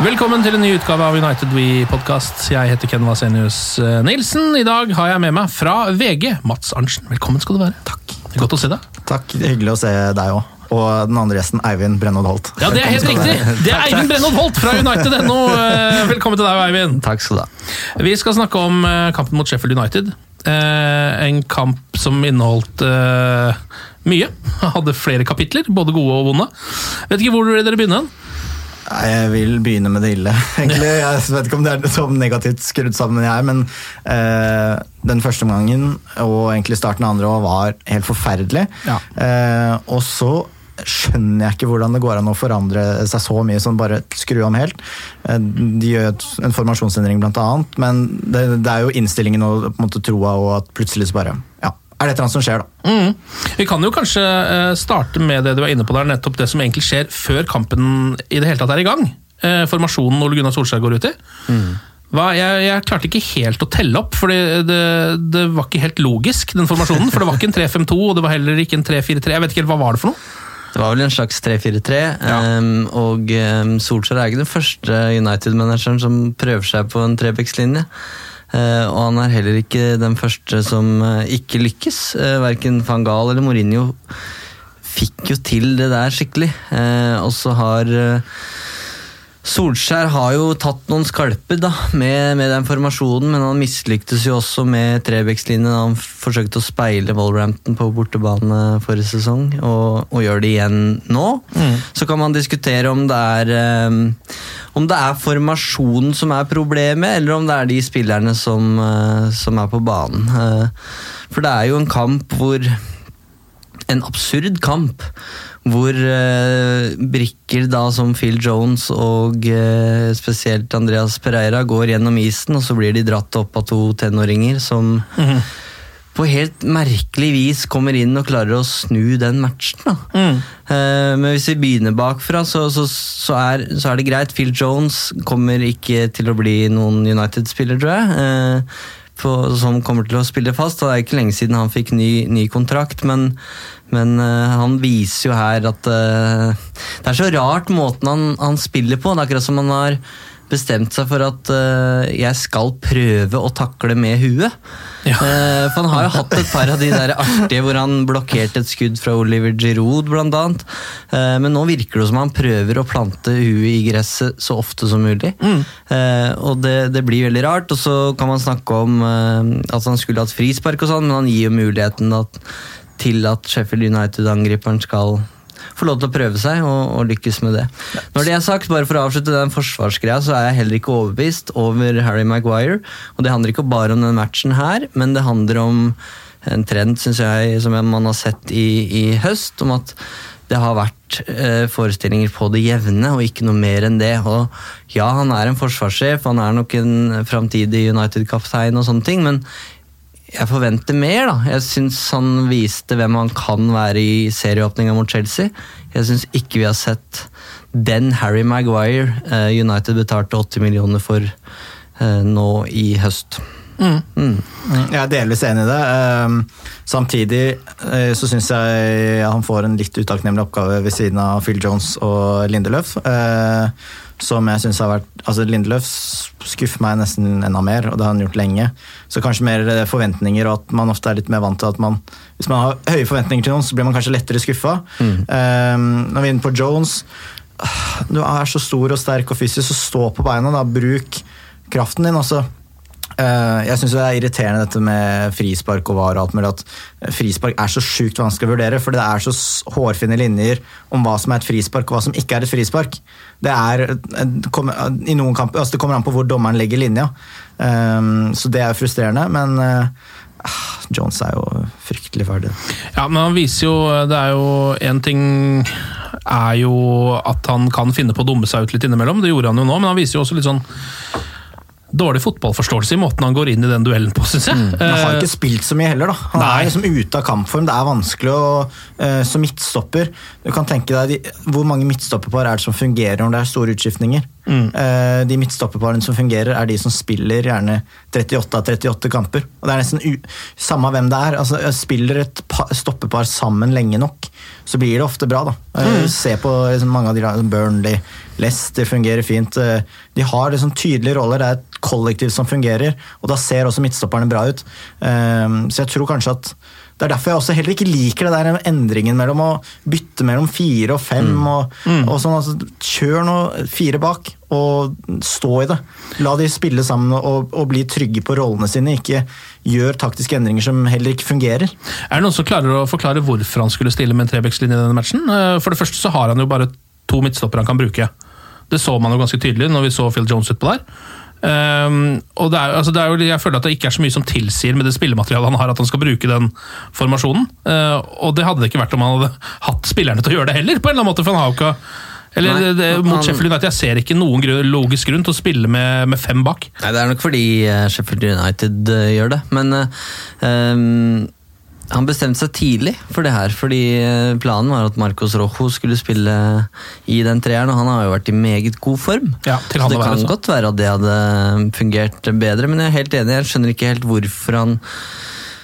Velkommen til en ny utgave av United We-podkast. Jeg heter Ken Vasenius eh, Nilsen. I dag har jeg med meg fra VG Mats Arntzen. Velkommen skal du være. Takk. Det er godt å se deg. Takk, hyggelig å se deg òg. Og den andre gjesten, Eivind Brennod Holt. Ja, det er helt riktig! Det er Eivind Brennod Holt fra United.no. Eh, Velkommen til deg, Eivind. Takk skal du ha. Vi skal snakke om eh, kampen mot Sheffield United. Eh, En kamp som inneholdt eh, mye. Hadde flere kapitler, både gode og vonde. Vet ikke hvor dere begynne? Nei, Jeg vil begynne med det ille, egentlig. Jeg vet ikke om det er så negativt skrudd sammen jeg er, men eh, den første omgangen og egentlig starten av andre år var helt forferdelig. Ja. Eh, og så skjønner jeg ikke hvordan det går an å forandre seg så mye som bare skru om helt. Eh, De gjør en formasjonsendring blant annet, men det, det er jo innstillingen og på en måte troa og at plutselig så bare er det annet som skjer, da? Mm. Vi kan jo kanskje eh, starte med det du var inne på der, nettopp det som egentlig skjer før kampen i det hele tatt er i gang. Eh, Formasjonen Ole Gunnar Solskjær går ut i. Hva, jeg, jeg klarte ikke helt å telle opp, for det, det, var ikke helt logisk, den formasjonen. For det var ikke en 3-5-2, og det var heller ikke en 3-4-3. Jeg vet ikke helt, Hva var det for noe? Det var vel en slags 3-4-3, ehm, og um, Solskjær er ikke den første United-manageren som prøver seg på en trebekslinje. Eh, og han er heller ikke den første som eh, ikke lykkes. Uh, verken van Gaal eller Mourinho fikk jo til det der skikkelig. Eh, og så har eh, Solskjær har jo tatt noen skalper da, med, med den formasjonen, men han mislyktes jo også med Trebekslinjen han forsøkte å speile Wolverhampton på bortebane forrige sesong, og, og gjør det igjen nå. Så kan man diskutere om det er um, om det er formasjonen som er problemet, eller om det er de spillerne som, uh, som er på banen. Uh, for det er jo en kamp hvor en absurd kamp hvor eh, brikker da som Phil Jones og eh, spesielt Andreas Pereira går gjennom isen, og så blir de dratt opp av to tenåringer som på helt merkelig vis kommer inn og klarer å snu den matchen. da. Eh, men hvis vi begynner bakfra, så, så, så, er, så er det greit. Phil Jones kommer ikke til å bli noen United-spiller, tror jeg. På, som kommer til å spille fast. Det er ikke lenge siden han fikk ny, ny kontrakt, men, men uh, han viser jo her at uh, Det er så rart måten han, han spiller på. Det er akkurat som han har bestemt seg for at uh, jeg skal prøve å takle med huet. Ja. Uh, for han har jo hatt et par av de der artige hvor han blokkerte et skudd fra Oliver Giroud, blant annet. Eh, men nå virker det som han prøver å plante huet i gresset så ofte som mulig. Eh, og det, det blir veldig rart. Og så kan man snakke om at han skulle hatt frispark og sånn, men han gir jo muligheten at, til at Sheffield United-angriperen skal få lov til å prøve seg og, og lykkes med det. Når det er sagt, bare for å avslutte den forsvarsgreia, så er jeg heller ikke overbevist over Harry Maguire. Og det handler ikke bare om den matchen her, men det handler om en trend synes jeg, som man har sett i, i høst, om at det har vært eh, forestillinger på det jevne, og ikke noe mer enn det. Og ja, han er en forsvarssjef, han er nok en framtidig United-kaptein og sånne ting, men jeg forventer mer, da. Jeg syns han viste hvem han kan være i serieåpninga mot Chelsea. Jeg syns ikke vi har sett den Harry Maguire eh, United betalte 80 millioner for eh, nå i høst. Mm, Jeg er delvis enig i det. Ehm, Samtidig eh, så syns jeg han får en litt utakknemlig oppgave ved siden av Phil Jones og Lindeløf. Som jeg syns har vært Altså Lindeløf skuffer meg nesten enda mer, og det har han gjort lenge. Så kanskje mer eh, forventninger, og at man ofte er litt mer vant til at man Hvis man har høye forventninger til noen, så blir man kanskje lettere skuffa. Når vi er inne på Jones Du er så stor og sterk og fysisk, så stå på beina. da, Bruk kraften din. også. Eh, Jeg syns det er irriterende dette med frispark og var og alt mulig. At eh, frispark er så sjukt vanskelig å vurdere, fordi det er så hårfine linjer om hva som er et frispark og hva som ikke er et frispark. Det er eh, kommer, i noen kamper, altså det kommer an på hvor dommeren legger linja. Eh, Så det er frustrerende, men eh, ah, Jones er jo fryktelig ferdig. Ja, men han viser jo Det er jo En ting er jo at han kan finne på å dumme seg ut litt innimellom. Det gjorde han jo nå, men han viser jo også litt sånn dårlig fotballforståelse i måten han går inn i den duellen på, syns jeg. Mm. han har Eh, ikke spilt så mye heller, da. Han Nei. er liksom ute av kampform. Det er vanskelig å uh, Som midtstopper Du kan tenke deg de, Hvor mange midtstopperpar er det som fungerer når det er store utskiftninger? Eh, de midtstopperparene som fungerer, er de som spiller gjerne 38 av 38 kamper. Og det er nesten u Samme hvem det er. Altså, spiller et pa stopperpar sammen lenge nok, så blir det ofte bra. da. Eh, Se på liksom, mange av de Burnley, Leicester fungerer fint. Eh, De har liksom tydelige roller, det er et kollektiv som fungerer, og da ser også midtstopperne bra ut. Eh, Så jeg tror kanskje at det er derfor jeg også heller ikke liker det der endringen mellom å bytte mellom fire og fem. Og, og sånn, altså, Kjør nå fire bak, og stå i det. La de spille sammen og, og bli trygge på rollene sine. Ikke gjør taktiske endringer som heller ikke fungerer. Er det noen som klarer å forklare hvorfor han skulle stille med en Trebekslinje i denne matchen? Eh, For det første så har han jo bare to midtstoppere han kan bruke. Det så man jo ganske tydelig når vi så Phil Jones utpå der. Um, og det er, altså det er jo, Jeg føler at det ikke er så mye som tilsier med det spillematerialet han har, at han skal bruke den formasjonen. Uh, og det hadde det ikke vært om han hadde hatt spillerne til å gjøre det heller, på en eller annen måte. for han har jo ikke eller Nei, det, det, han- Mot Sheffield United jeg ser ikke noen grunn, logisk grunn til å spille med, med fem bak. Nei, Det er nok fordi eh, Sheffield United eh, gjør det, men eh, ehm, han bestemte seg tidlig for det her, fordi eh, planen var at Marcos Rojo skulle spille i den treeren, og han har jo vært i meget god form. Ja, til Så det å være kan også. godt være at det hadde fungert bedre, men jeg er helt enig, jeg skjønner ikke helt hvorfor han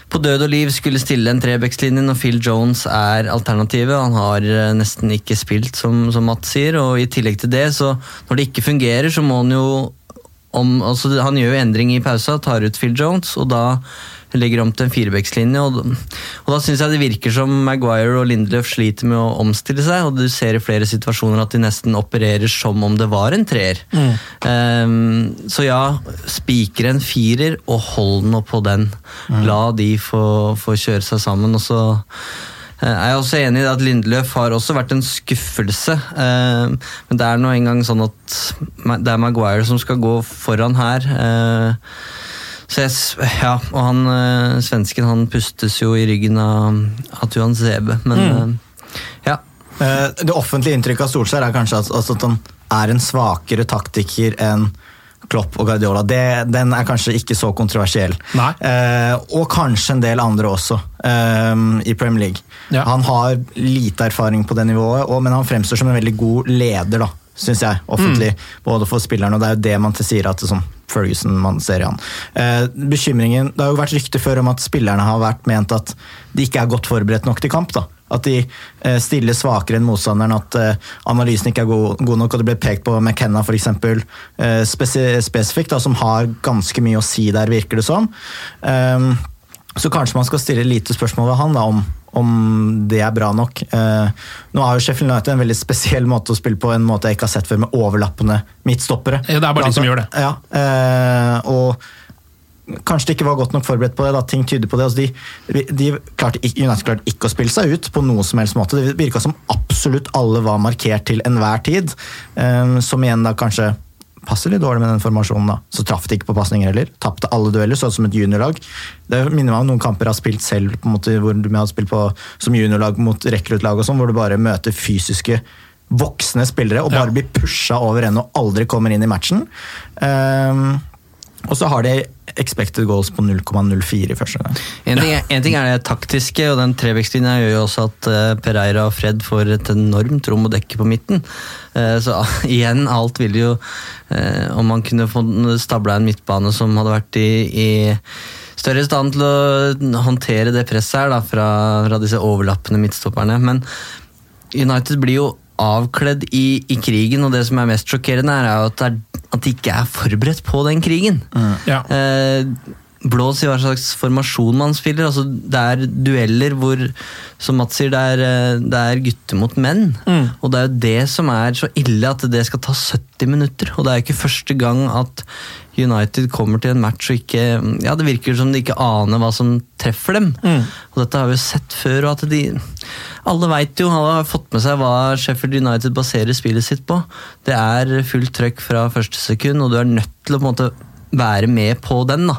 på død og liv skulle stille en trebekslinje når Phil Jones er alternativet. Han har eh, nesten ikke spilt, som, som Matt sier, og i tillegg til det, så når det ikke fungerer, så må han jo om, altså Han gjør jo endring i pausa, tar ut Phil Jones, og da legger om til en firebekslinje. Og, og da syns jeg det virker som Maguire og Lindelöf sliter med å omstille seg, og du ser i flere situasjoner at de nesten opererer som om det var en treer. Ehm, så ja, spikre en firer og hold nå på den. La de få, få kjøre seg sammen. og så eh, er også enig i at Lindeløf har også vært en skuffelse. eh, Men det er nå engang sånn at det er Maguire som skal gå foran her. eh, Så jeg, ja, og han svensken han pustes jo i ryggen av, av Tuan Zebe, men mm. ja. Det offentlige inntrykket av Solskjær er kanskje at, altså at han er en svakere taktiker enn Klopp og Guardiola. Det, den er kanskje ikke så kontroversiell. Eh, og kanskje en del andre også eh, i Premier League. Ja. Han har lite erfaring på det nivået, og, men han fremstår som en veldig god leder, da, syns jeg. Offentlig, både for spillerne, og det er jo det man sier at det, som Ferguson man ser i han. Eh, bekymringen, Det har jo vært rykter før om at spillerne har vært ment at de ikke er godt forberedt nok til kamp. da. At de eh, stiller svakere enn motstanderen, at eh, analysen ikke er god, god nok. og Det ble pekt på McKenna f.eks. Eh, spes spesifikt, da, som har ganske mye å si der, virker det som. Um, så kanskje man skal stille lite spørsmål ved han da, om, om det er bra nok. Eh, nå har jo Sheffield United en veldig spesiell måte å spille på, en måte jeg ikke har sett før, med overlappende midtstoppere. Ja, det er bare de som gjør det. Ja, eh, og Kanskje de ikke var godt nok forberedt på det. da, Ting tyder på det. Altså, de, de klarte, United klarte ikke å spille seg ut på noen som helst måte. Det virka som absolutt alle var markert til enhver tid. eh, som igjen da kanskje passer litt dårlig med den formasjonen. da. Så traff de ikke på pasninger heller. Tapte alle dueller, så ut som et juniorlag. Det minner meg om noen kamper jeg har spilt selv, på en måte, hvor du har spilt på som juniorlag mot rekruttlag, sånn, hvor du bare møter fysiske voksne spillere og bare Ja. blir pusha over ende og aldri kommer inn i matchen. Um, og så har de expected goals på 0,04 i første gang. En ting, er, en ting er det taktiske, og den trevekstlinja gjør jo også at eh, Pereira og Fred får et enormt rom å dekke på midten. Eh, så igjen, alt ville jo eh, Om man kunne få stabla en midtbane som hadde vært i, i større stand til å håndtere det presset her da, fra, fra disse overlappende midtstopperne. Men United blir jo avkledd i, i krigen, og det som er mest sjokkerende, er at, det er, at de ikke er forberedt på den krigen. Ja. Eh, Blås i hva slags formasjon man spiller. altså Det er dueller hvor som Mats sier, det er, eh, det er gutter mot menn. Mm. Og det er jo det som er så ille, at det skal ta 70 minutter. Og det er jo ikke første gang at United kommer til en match og ikke Ja, det virker som de ikke aner hva som treffer dem. Mm. Og dette har vi jo sett før, og at de Alle veit jo, alle har fått med seg hva Sheffield United baserer spillet sitt på. Det er fullt trøkk fra første sekund, og du er nødt til å på en måte være med på den. da.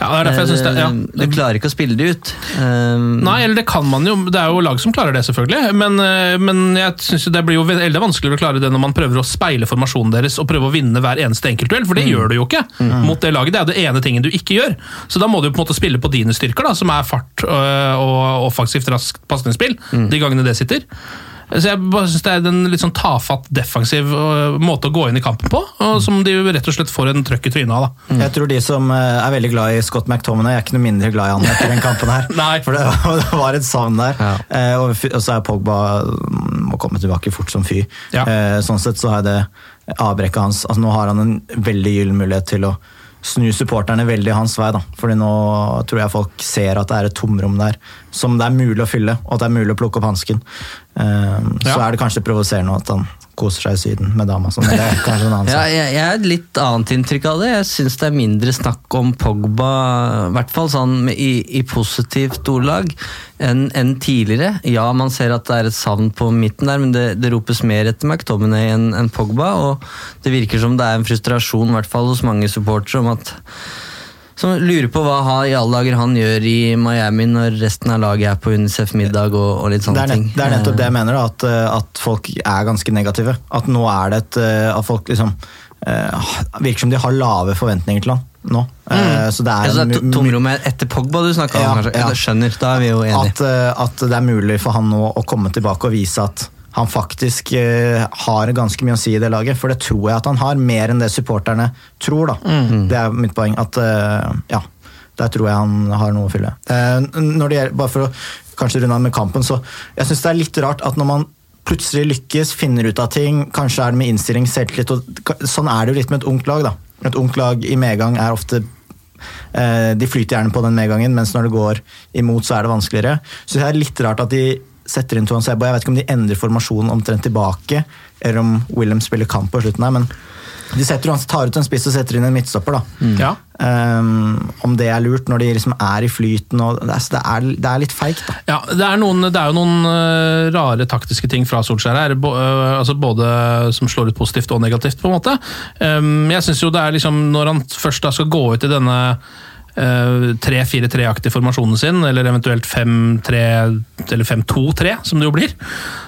Ja, det er jeg synes det, ja. Eh, Du klarer ikke å spille det ut. Eh, Nei, eller det kan man jo. Det er jo lag som klarer det, selvfølgelig. Men, eh, men jeg synes det blir jo veldig vanskeligere å klare det når man prøver å speile formasjonen deres og prøve å vinne hver eneste enkeltduell, for det gjør du jo ikke mot det laget. Det er det ene tingen du ikke gjør. Så da må du på en måte spille på dine styrker, da, som er fart øh, og offensivt raskt pasningsspill, de gangene det sitter. Så jeg bare synes Det er en litt sånn tafatt, defensiv øh, måte å gå inn i kampen på, og som de rett og slett får en trøkk i trynet av. da. Jeg tror de som eh, er veldig glad i Scott McTominay, er ikke noe mindre glad i han etter den kampen her. Nei. For det, var- det var et savn der. Ja. Eh, og, så er Pogba mm, må komme tilbake fort som fy. Ja. Eh, sånn sett så er det avbrekket hans altså Nå har han en veldig gyllen mulighet til å snu supporterne veldig hans vei. da. Fordi nå tror jeg folk ser at det er et tomrom der som det er mulig å fylle, og at det er mulig å plukke opp hansken. Eh, Så Ja. er det kanskje provoserende at han koser seg i Syden med dama. Sånn, det er kanskje en annen Ja, jeg, jeg har et litt annet inntrykk av det. Jeg syns det er mindre snakk om Pogba, i hvert fall sånn i, i positivt ordlag, enn en tidligere. Ja, man ser at det er et savn på midten der, men det, det ropes mer etter McTominay enn en Pogba. Og det virker som det er en frustrasjon, i hvert fall hos mange supportere, om at som lurer på hva ha- i alle dager han gjør i Miami når resten av laget er på Unicef-middag og, og litt Det sånne er, ting. det er nettopp det jeg mener, da, at, eh, at folk er ganske negative. At nå er det et eh, At folk liksom eh, Virker som de har lave forventninger til han nå. Eh, Så det Ja, er, så det er tomrommet etter Pogba du snakka Ja, om? kanskje? ja. Skjønner, da er vi jo enige. at, eh, at det er mulig for han nå å komme tilbake og vise at han faktisk uh, har ganske mye å si i det laget. For det tror jeg at han har, mer enn det supporterne tror. da. Mm. Det er mitt poeng. at uh, ja, Der tror jeg han har noe å fylle. Uh, når det gjelder, bare for å kanskje runde av med kampen, så jeg syns det er litt rart at når man plutselig lykkes, finner ut av ting, kanskje er det med innstilling, selvtillit og Sånn er det jo litt med et ungt lag. da. Et ungt lag i medgang er ofte De flyter gjerne på den medgangen, mens når det går imot, så er det vanskeligere. Så det er litt rart at de setter inn Tuan Sebo. Jeg vet ikke om de endrer formasjonen omtrent tilbake, eller om William spiller kamp på slutten her, men de setter, tar ut en spiss og setter inn en midtstopper. da. Ja. Um, om det er lurt når de liksom er i flyten. Og, det, er, det, er, litt feigt, da. Ja, det er, noen, det er jo noen øh, rare taktiske ting fra Solskjær her. Bo, øh, altså både som slår ut positivt og negativt, på en måte. Um, jeg synes jo det er liksom, Når han først da skal gå ut i denne øh, 3-4-3-aktige formasjonen sin, eller eventuelt 5-3 eller 5-2-3, som det jo blir,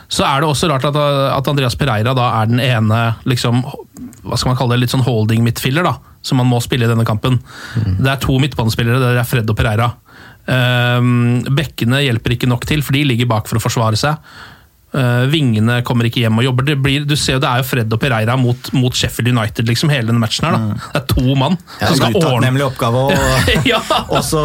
så er det også rart at, at Andreas Pereira da er den ene liksom, hva skal man kalle det, litt sånn holding midtfiller, da, som man må spille i denne kampen. Det er to midtbanespillere, det er Fred og Pereira. Um, bekkene hjelper ikke nok til, for de ligger bak for å forsvare seg. Uh, vingene kommer ikke hjem og jobber. Det, blir, du ser jo, det er jo Fred og Pereira mot, mot Sheffield United, liksom, hele denne matchen her. da. Det er to mann Ja, som skal ordne Utakknemlig oppgave. Og, Ja. og så,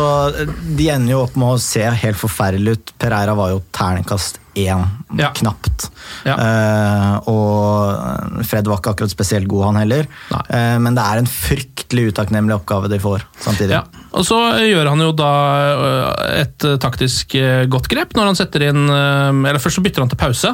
de ender jo opp med å se helt forferdelig ut. Pereira var jo terningkast én, Ja. knapt. Ja. Uh, og Fred var ikke akkurat spesielt god, han heller. Eh, men det er en fryktelig utakknemlig oppgave de får samtidig. Ja, og så gjør han jo da øh, et taktisk godt grep når han setter inn Eller først så bytter han til pause.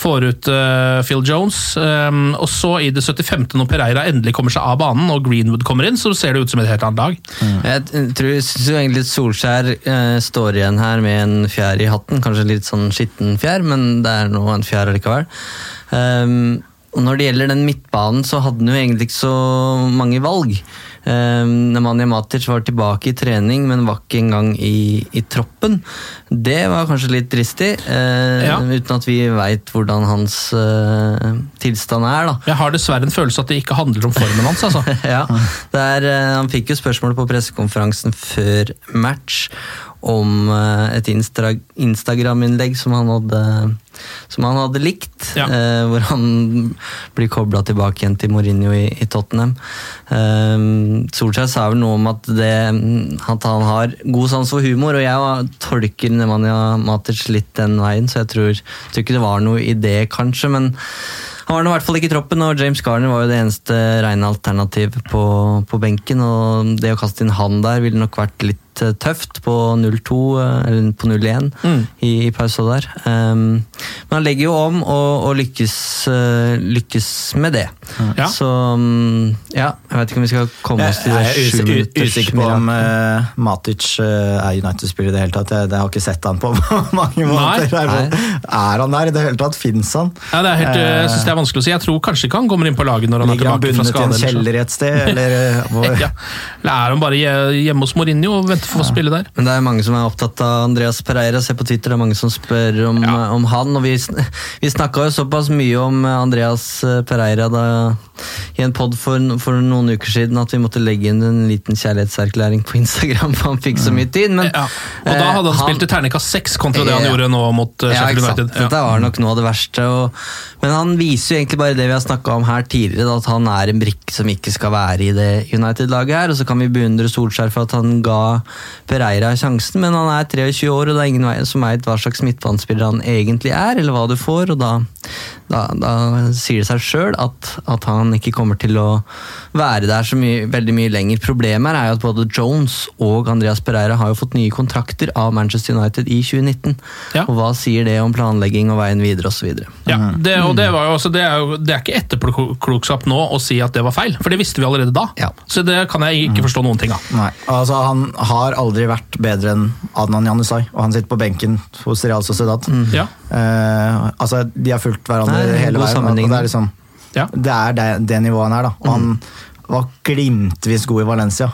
Får ut uh, Phil Jones. Um, og så i det 75. når Pereira endelig kommer seg av banen og Greenwood kommer inn, så ser det ut som et helt annet lag. Jeg tror jeg synes egentlig Solskjær uh, står igjen her med en fjær i hatten. Kanskje litt sånn skitten fjær, men det er nå en fjær allikevel. Um, og når det gjelder den midtbanen, så hadde han jo egentlig ikke så mange valg. Eh, Nemanja Matic var tilbake i trening, men var ikke engang i, i troppen. Det var kanskje litt dristig, eh, Ja. uten at vi veit hvordan hans eh, tilstand er. da. Jeg har dessverre en følelse at det ikke handler om formen hans. altså. ja, det er, eh, Han fikk jo spørsmål på pressekonferansen før match om et Insta Instagram-innlegg som, han hadde- som han hadde likt. eh, hvor han blir kobla tilbake igjen til Mourinho i, i Tottenham. Eh, Solskjær sa vel noe om at, det, at han har god sans for humor, og jeg tolker Nemanja Matic litt den veien, så jeg tror, tror ikke det var noe i det, kanskje. men han var nå i hvert fall ikke i troppen, og James Garner var jo det eneste rene alternativ på, på benken. og Det å kaste inn han der ville nok vært litt eh, tøft på 0-2, eh, eller på 0-1 Mm. i, i pausa der. Um, men han legger jo om og, og lykkes, uh, lykkes med det. Ja. Så um, ja, jeg vet ikke om vi skal komme oss til det er sju minutters usikker på om uh, Matic eh, er United-spiller i det hele tatt. Jeg, jeg har ikke sett han på mange måneder. Er, sånn, er han der i det hele tatt? Fins han? Ja, det er helt, Eh, jeg syns det er vanskelig å si. Jeg tror kanskje ikke han kommer inn på laget når han er Ligger han tilbake fra bundet i en skade. eller så. kjeller et sted? Eller, hvor? ja. Eller er han bare hjemme hos Mourinho og venter for å spille der? Men det er mange som er opptatt av Andreas Pereira. Se på Twitter, det er mange som spør om, om han. og Vi, vi snakka jo såpass mye om Andreas Pereira da, i en pod for, for noen uker siden at vi måtte legge inn en liten kjærlighetserklæring på Instagram, for han fikk så mye tid. Men, Ja. Og da hadde han han spilt i terningkast seks kontra det han gjorde nå mot eh, ja, Sheffield. United. Ja. Dette var nok noe av det verste. Og, men han viser jo egentlig bare det vi har snakka om her tidligere, at han er en brikke som ikke skal være i det United-laget her. Og så kan vi beundre Solskjær for at han ga Pereira sjansen, men han er 23 år, og det er ingen vei- som veit hva slags midtbanespiller han egentlig er, eller hva du får. og da, da, da sier det seg sjøl at, at han ikke kommer til å være der så mye, veldig mye lenger. Problemet er jo at både Jones og Andreas Pereira har jo fått nye kontrakter av Manchester United i 2019. Ja. Og hva sier det om planlegging og veien videre osv.? Ja, det, og det, var jo, også, det, er jo, det er ikke etterpåklokskap nå å si at det var feil, for det visste vi allerede da. Ja. Så det kan jeg ikke forstå noen ting av. Nei, altså Han har aldri vært bedre enn Adnan Janusai, og han sitter på benken hos Real Sociedad. Ja. Eh, altså, De har fulgt hverandre Nei, hele veien. Og det er liksom Ja. Det er det, det nivået han er, da. Og han var glimtvis god i Valencia.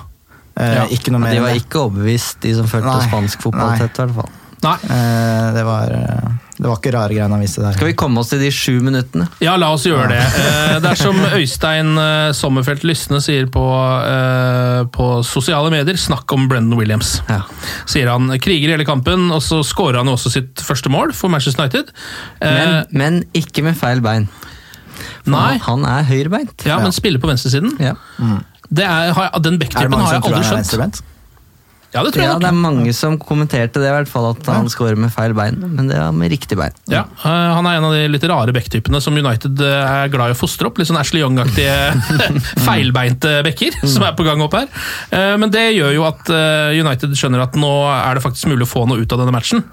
Eh, Ja. Ikke noe mer De var det. ikke overbevist, de som fulgte spansk fotball Nei. tett. i hvert fall. Nei. Eh, det, var, eh, det var ikke rare greiene han viste der. Skal vi komme oss til de sju minuttene? Ja, la oss gjøre det. Eh, Det er som Øystein eh, Sommerfelt Lysne sier på, på sosiale medier, snakk om Brendan Williams. Ja. Sier han kriger hele kampen, og så skårer han jo også sitt første mål for Manchester United. Eh, Men, men ikke med feil bein. Nei. Han er høyrebeint. ja, men spiller på venstresiden. Ja. Det er, har den mange har jeg aldri han skjønt. Ja, det tror jeg ja, det er mange som kommenterte det, i hvert fall at han scorer med feil bein. Men det var med riktig bein. Ja, eh, Han er en av de litt rare backtypene som United eh, er glad i å fostre opp. Litt sånn Ashley Young-aktige feilbeinte backer som er på gang opp her. Eh, Men det gjør jo at United skjønner at nå er det faktisk mulig å få noe ut av denne matchen.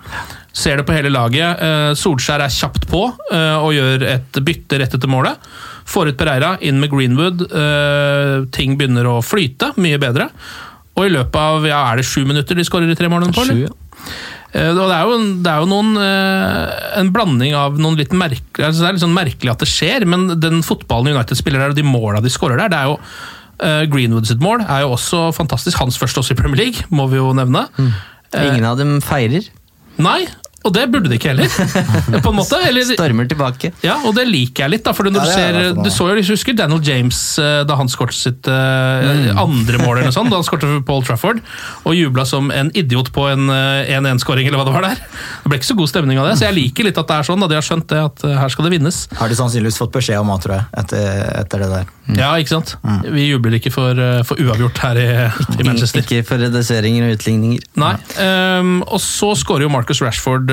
Ser det på hele laget. eh, Solskjær er kjapt på eh, og gjør et bytte rett etter målet. Får ut Pereira, inn med Greenwood. eh, Ting begynner å flyte mye bedre. Og i løpet av ja, er det sju minutter de skårer de tre målene på? eller? Sju, ja. Det er jo, det er jo noen, en blanding av noen litt merkelig altså Det er litt sånn merkelig at det skjer, men den fotballen United spiller der, og de måla de skårer der, det er jo Greenwood sitt mål er jo også fantastisk. Hans første også i Premier League, må vi jo nevne. Mm. Ingen av dem feirer. Nei, og det burde de ikke heller, på en måte. Eller, Stormer tilbake. ja, og det liker jeg litt. da, for når Ja, Du er ser, det du så jo, du husker Daniel James eh, da han skåret sitt mm. andre mål, eller noe sånt, da han skåret for Paul Trafford, og jubla som en idiot på en eh, 1-1-skåring, eller hva det var der. Det ble ikke så god stemning av det, så jeg liker litt at det er sånn. da De har skjønt det, at eh, her skal det vinnes. Har de sannsynligvis fått beskjed om det, tror jeg, etter, etter det der. Ja, ikke sant? Vi jubler ikke for, eh, for uavgjort her i, i Manchester. Ikke for reduseringer og utligninger. Nei, Um, og så skårer jo Marcus Rashford eh,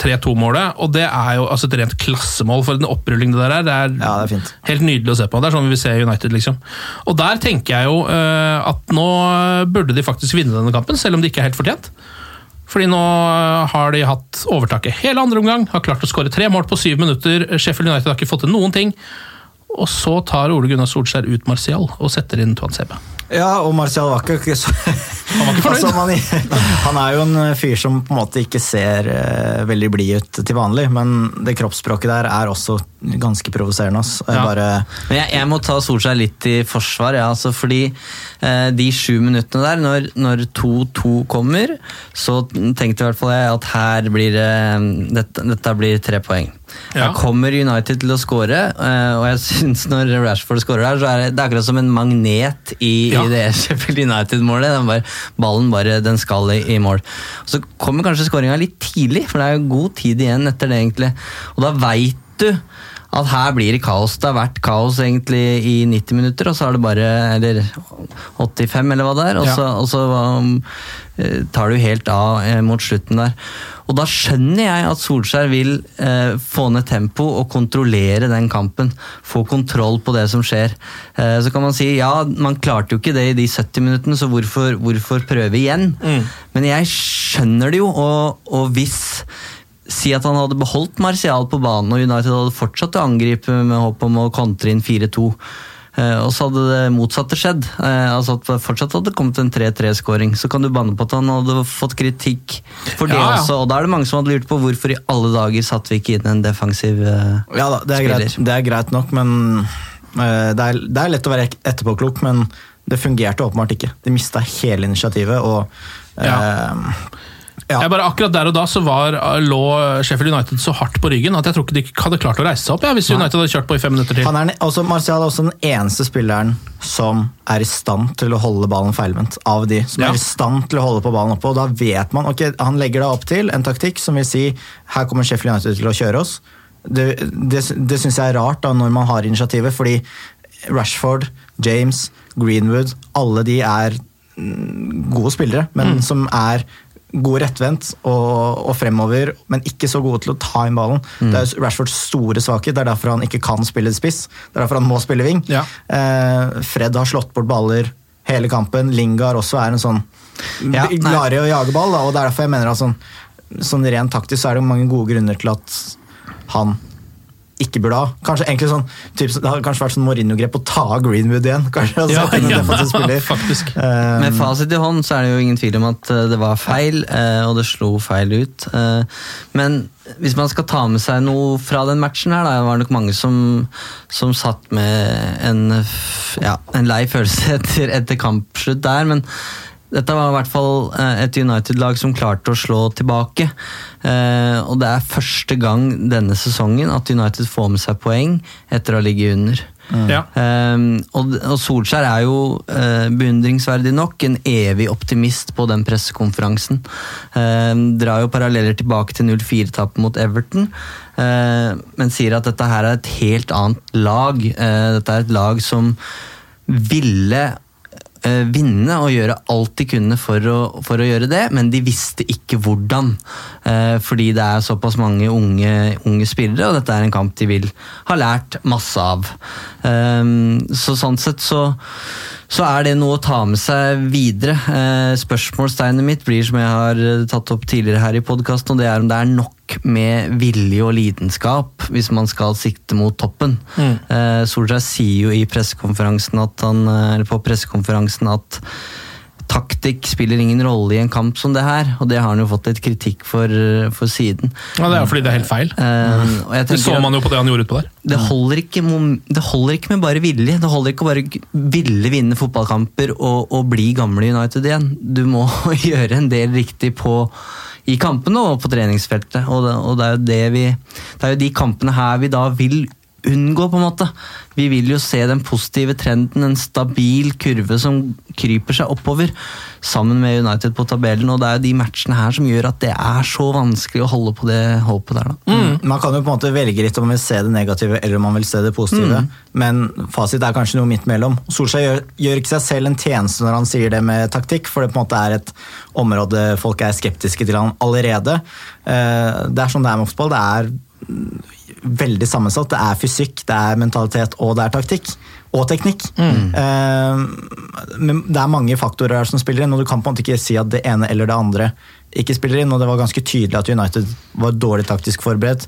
3-2-målet, og det er jo altså et rent klassemål for en opprulling det der er. Det er, Ja, det er fint. helt nydelig å se på. Det er sånn vi vil se United, liksom. Og der tenker jeg jo uh, at nå burde de faktisk vinne denne kampen, selv om det ikke er helt fortjent. Fordi nå eh, har de hatt overtaket hele andre omgang, har klart å skåre tre mål på syv minutter. Sheffield United har ikke fått til noen ting. Og så tar Ole Gunnar Solskjær ut Martial og setter inn Tuan Sebe. Ja, og Martial var ikke så Han var ikke fornøyd. Altså, man, han er jo en fyr som på en måte ikke ser uh, veldig blid ut til vanlig, men det kroppsspråket der er også ganske provoserende. Ja. Bare, Men jeg, jeg må ta Solskjær litt i forsvar, ja, altså fordi uh, de sju minuttene der, når- når 2-2 kommer, så tenkte i hvert fall jeg at her blir uh, dette, dette blir tre poeng. Ja. Her kommer United til å skåre, eh, og jeg syns når Rashford skårer der, så er det, det er akkurat som en magnet i, Ja. i det Sheffield United-målet. Bare- Ballen bare, den skal i, i mål. Så kommer kanskje skåringa litt tidlig, for det er jo god tid igjen etter det, egentlig. Og da veit du at her blir det kaos. Det har vært kaos egentlig i 90 minutter, og så er det bare Eller 85, eller hva det er. Og Ja. så, og så um, eh, tar du helt av eh, mot slutten der. Og da skjønner jeg at Solskjær vil eh, få ned tempo og kontrollere den kampen. Få kontroll på det som skjer. Eh, så kan man si ja, man klarte jo ikke det i de 70 minuttene, så hvorfor, hvorfor prøve igjen? Men jeg skjønner det jo, og, og hvis Si at han hadde beholdt Martial på banen, og United hadde fortsatt å angripe med håp om å kontre inn 4-2. Eh, og så hadde det motsatte skjedd. Eh, altså at det fortsatt hadde kommet en 3-3-skåring. Så kan du banne på at han hadde fått kritikk for det Ja, ja. også. Og da er det mange som hadde lurt på hvorfor i alle dager satte vi ikke inn en defensiv uh, ja da, det er, spiller. greit, det er greit nok, men uh, det, er, det er lett å være etterpåklok, men det fungerte åpenbart ikke. De mista hele initiativet, og uh, ja. Jeg bare Akkurat der og da så var, lå Sheffield United så hardt på ryggen at jeg tror ikke de hadde klart å reise seg opp ja, hvis United hadde kjørt på i fem minutter til. Han er, den- altså Martial er også den eneste spilleren som er i stand til å holde ballen feilvendt. Av de som Ja. er i stand til å holde på ballen oppe. Og da vet man ok, Han legger da opp til en taktikk som vil si her kommer Sheffield United til å kjøre oss. Det, det, det syns jeg er rart da når man har initiativet, fordi Rashford, James, Greenwood, alle de er mm, gode spillere, men Mm. som er gode rettvendt og, og fremover, men ikke så gode til å ta inn ballen. Mm. Det er Rashfords store svakhet, det er derfor han ikke kan spille spiss. Det er derfor han må spille wing. Ja. Eh, Fred har slått bort baller hele kampen. Lingard også er en sånn Ja, glad i å jage ball, da, og det er derfor jeg mener at sånn, sånn rent taktisk så er det mange gode grunner til at han ikke burde ha. Kanskje egentlig sånn, typ, Det hadde kanskje vært sånn Mourinho-grep å ta av Greenwood igjen. kanskje, Altså, Ja, ja, faktisk. Um, Med fasit i hånd så er det jo ingen tvil om at eh, det var feil, eh, og det slo feil ut. Eh, Men hvis man skal ta med seg noe fra den matchen her, da, det var nok mange som, som satt med en, ja, en lei følelse etter, etter kampslutt der, men dette var i hvert fall eh, et United-lag som klarte å slå tilbake. Eh, Og det er første gang denne sesongen at United får med seg poeng etter å ligge under. Ja. Um, og, og Solskjær er jo eh, beundringsverdig nok en evig optimist på den pressekonferansen. Um, drar jo paralleller tilbake til 0-4-tapet mot Everton, eh, men sier at dette her er et helt annet lag. Eh, dette er et lag som ville eh, vinne og gjøre alt de kunne for å, for å gjøre det, men de visste ikke hvordan. Eh, fordi det er såpass mange unge, unge spillere, og dette er en kamp de vil ha lært masse av. Eh, så sånn sett så, så er det noe å ta med seg videre. Eh, spørsmålstegnet mitt blir, som jeg har eh, tatt opp tidligere her i podkasten, og det er om det er nok med vilje og lidenskap hvis man skal sikte mot toppen. Mm. Solskjær sier jo i pressekonferansen at han, eh, eller på pressekonferansen at taktikk spiller ingen rolle i en kamp som det her, og det har han jo fått litt kritikk for, for siden. Ja, Det er jo fordi det er helt feil. Uh, og jeg Det så man jo på det han gjorde utpå der. det holder, ikke, det holder ikke med bare vilje. Det holder ikke å bare ville vinne fotballkamper og, og bli gamle United igjen. Du må gjøre en del riktig på i kampene og på treningsfeltet. Og det, og det, er jo det, vi, det er jo de kampene her vi da vil unngå, på en måte. Vi vil jo se den positive trenden, en stabil kurve som kryper seg oppover, sammen med United på tabellen. Og det er jo de matchene her som gjør at det er så vanskelig å holde på det håpet der, da. Man kan jo på en måte velge litt om man vil se det negative eller om man vil se det positive. Men fasit er kanskje noe midt mellom. Solskjær gjør, gjør ikke seg selv en tjeneste når han sier det med taktikk, for det på en måte er et område folk er skeptiske til han allerede. Eh, Det er sånn det er med fotball. Det er mm, veldig sammensatt. Det er fysikk, det er mentalitet og det er taktikk. Og teknikk. Eh, Men det er mange faktorer her som spiller inn, og du kan på en måte ikke si at det ene eller det andre ikke spiller inn. Og det var ganske tydelig at United var dårlig taktisk forberedt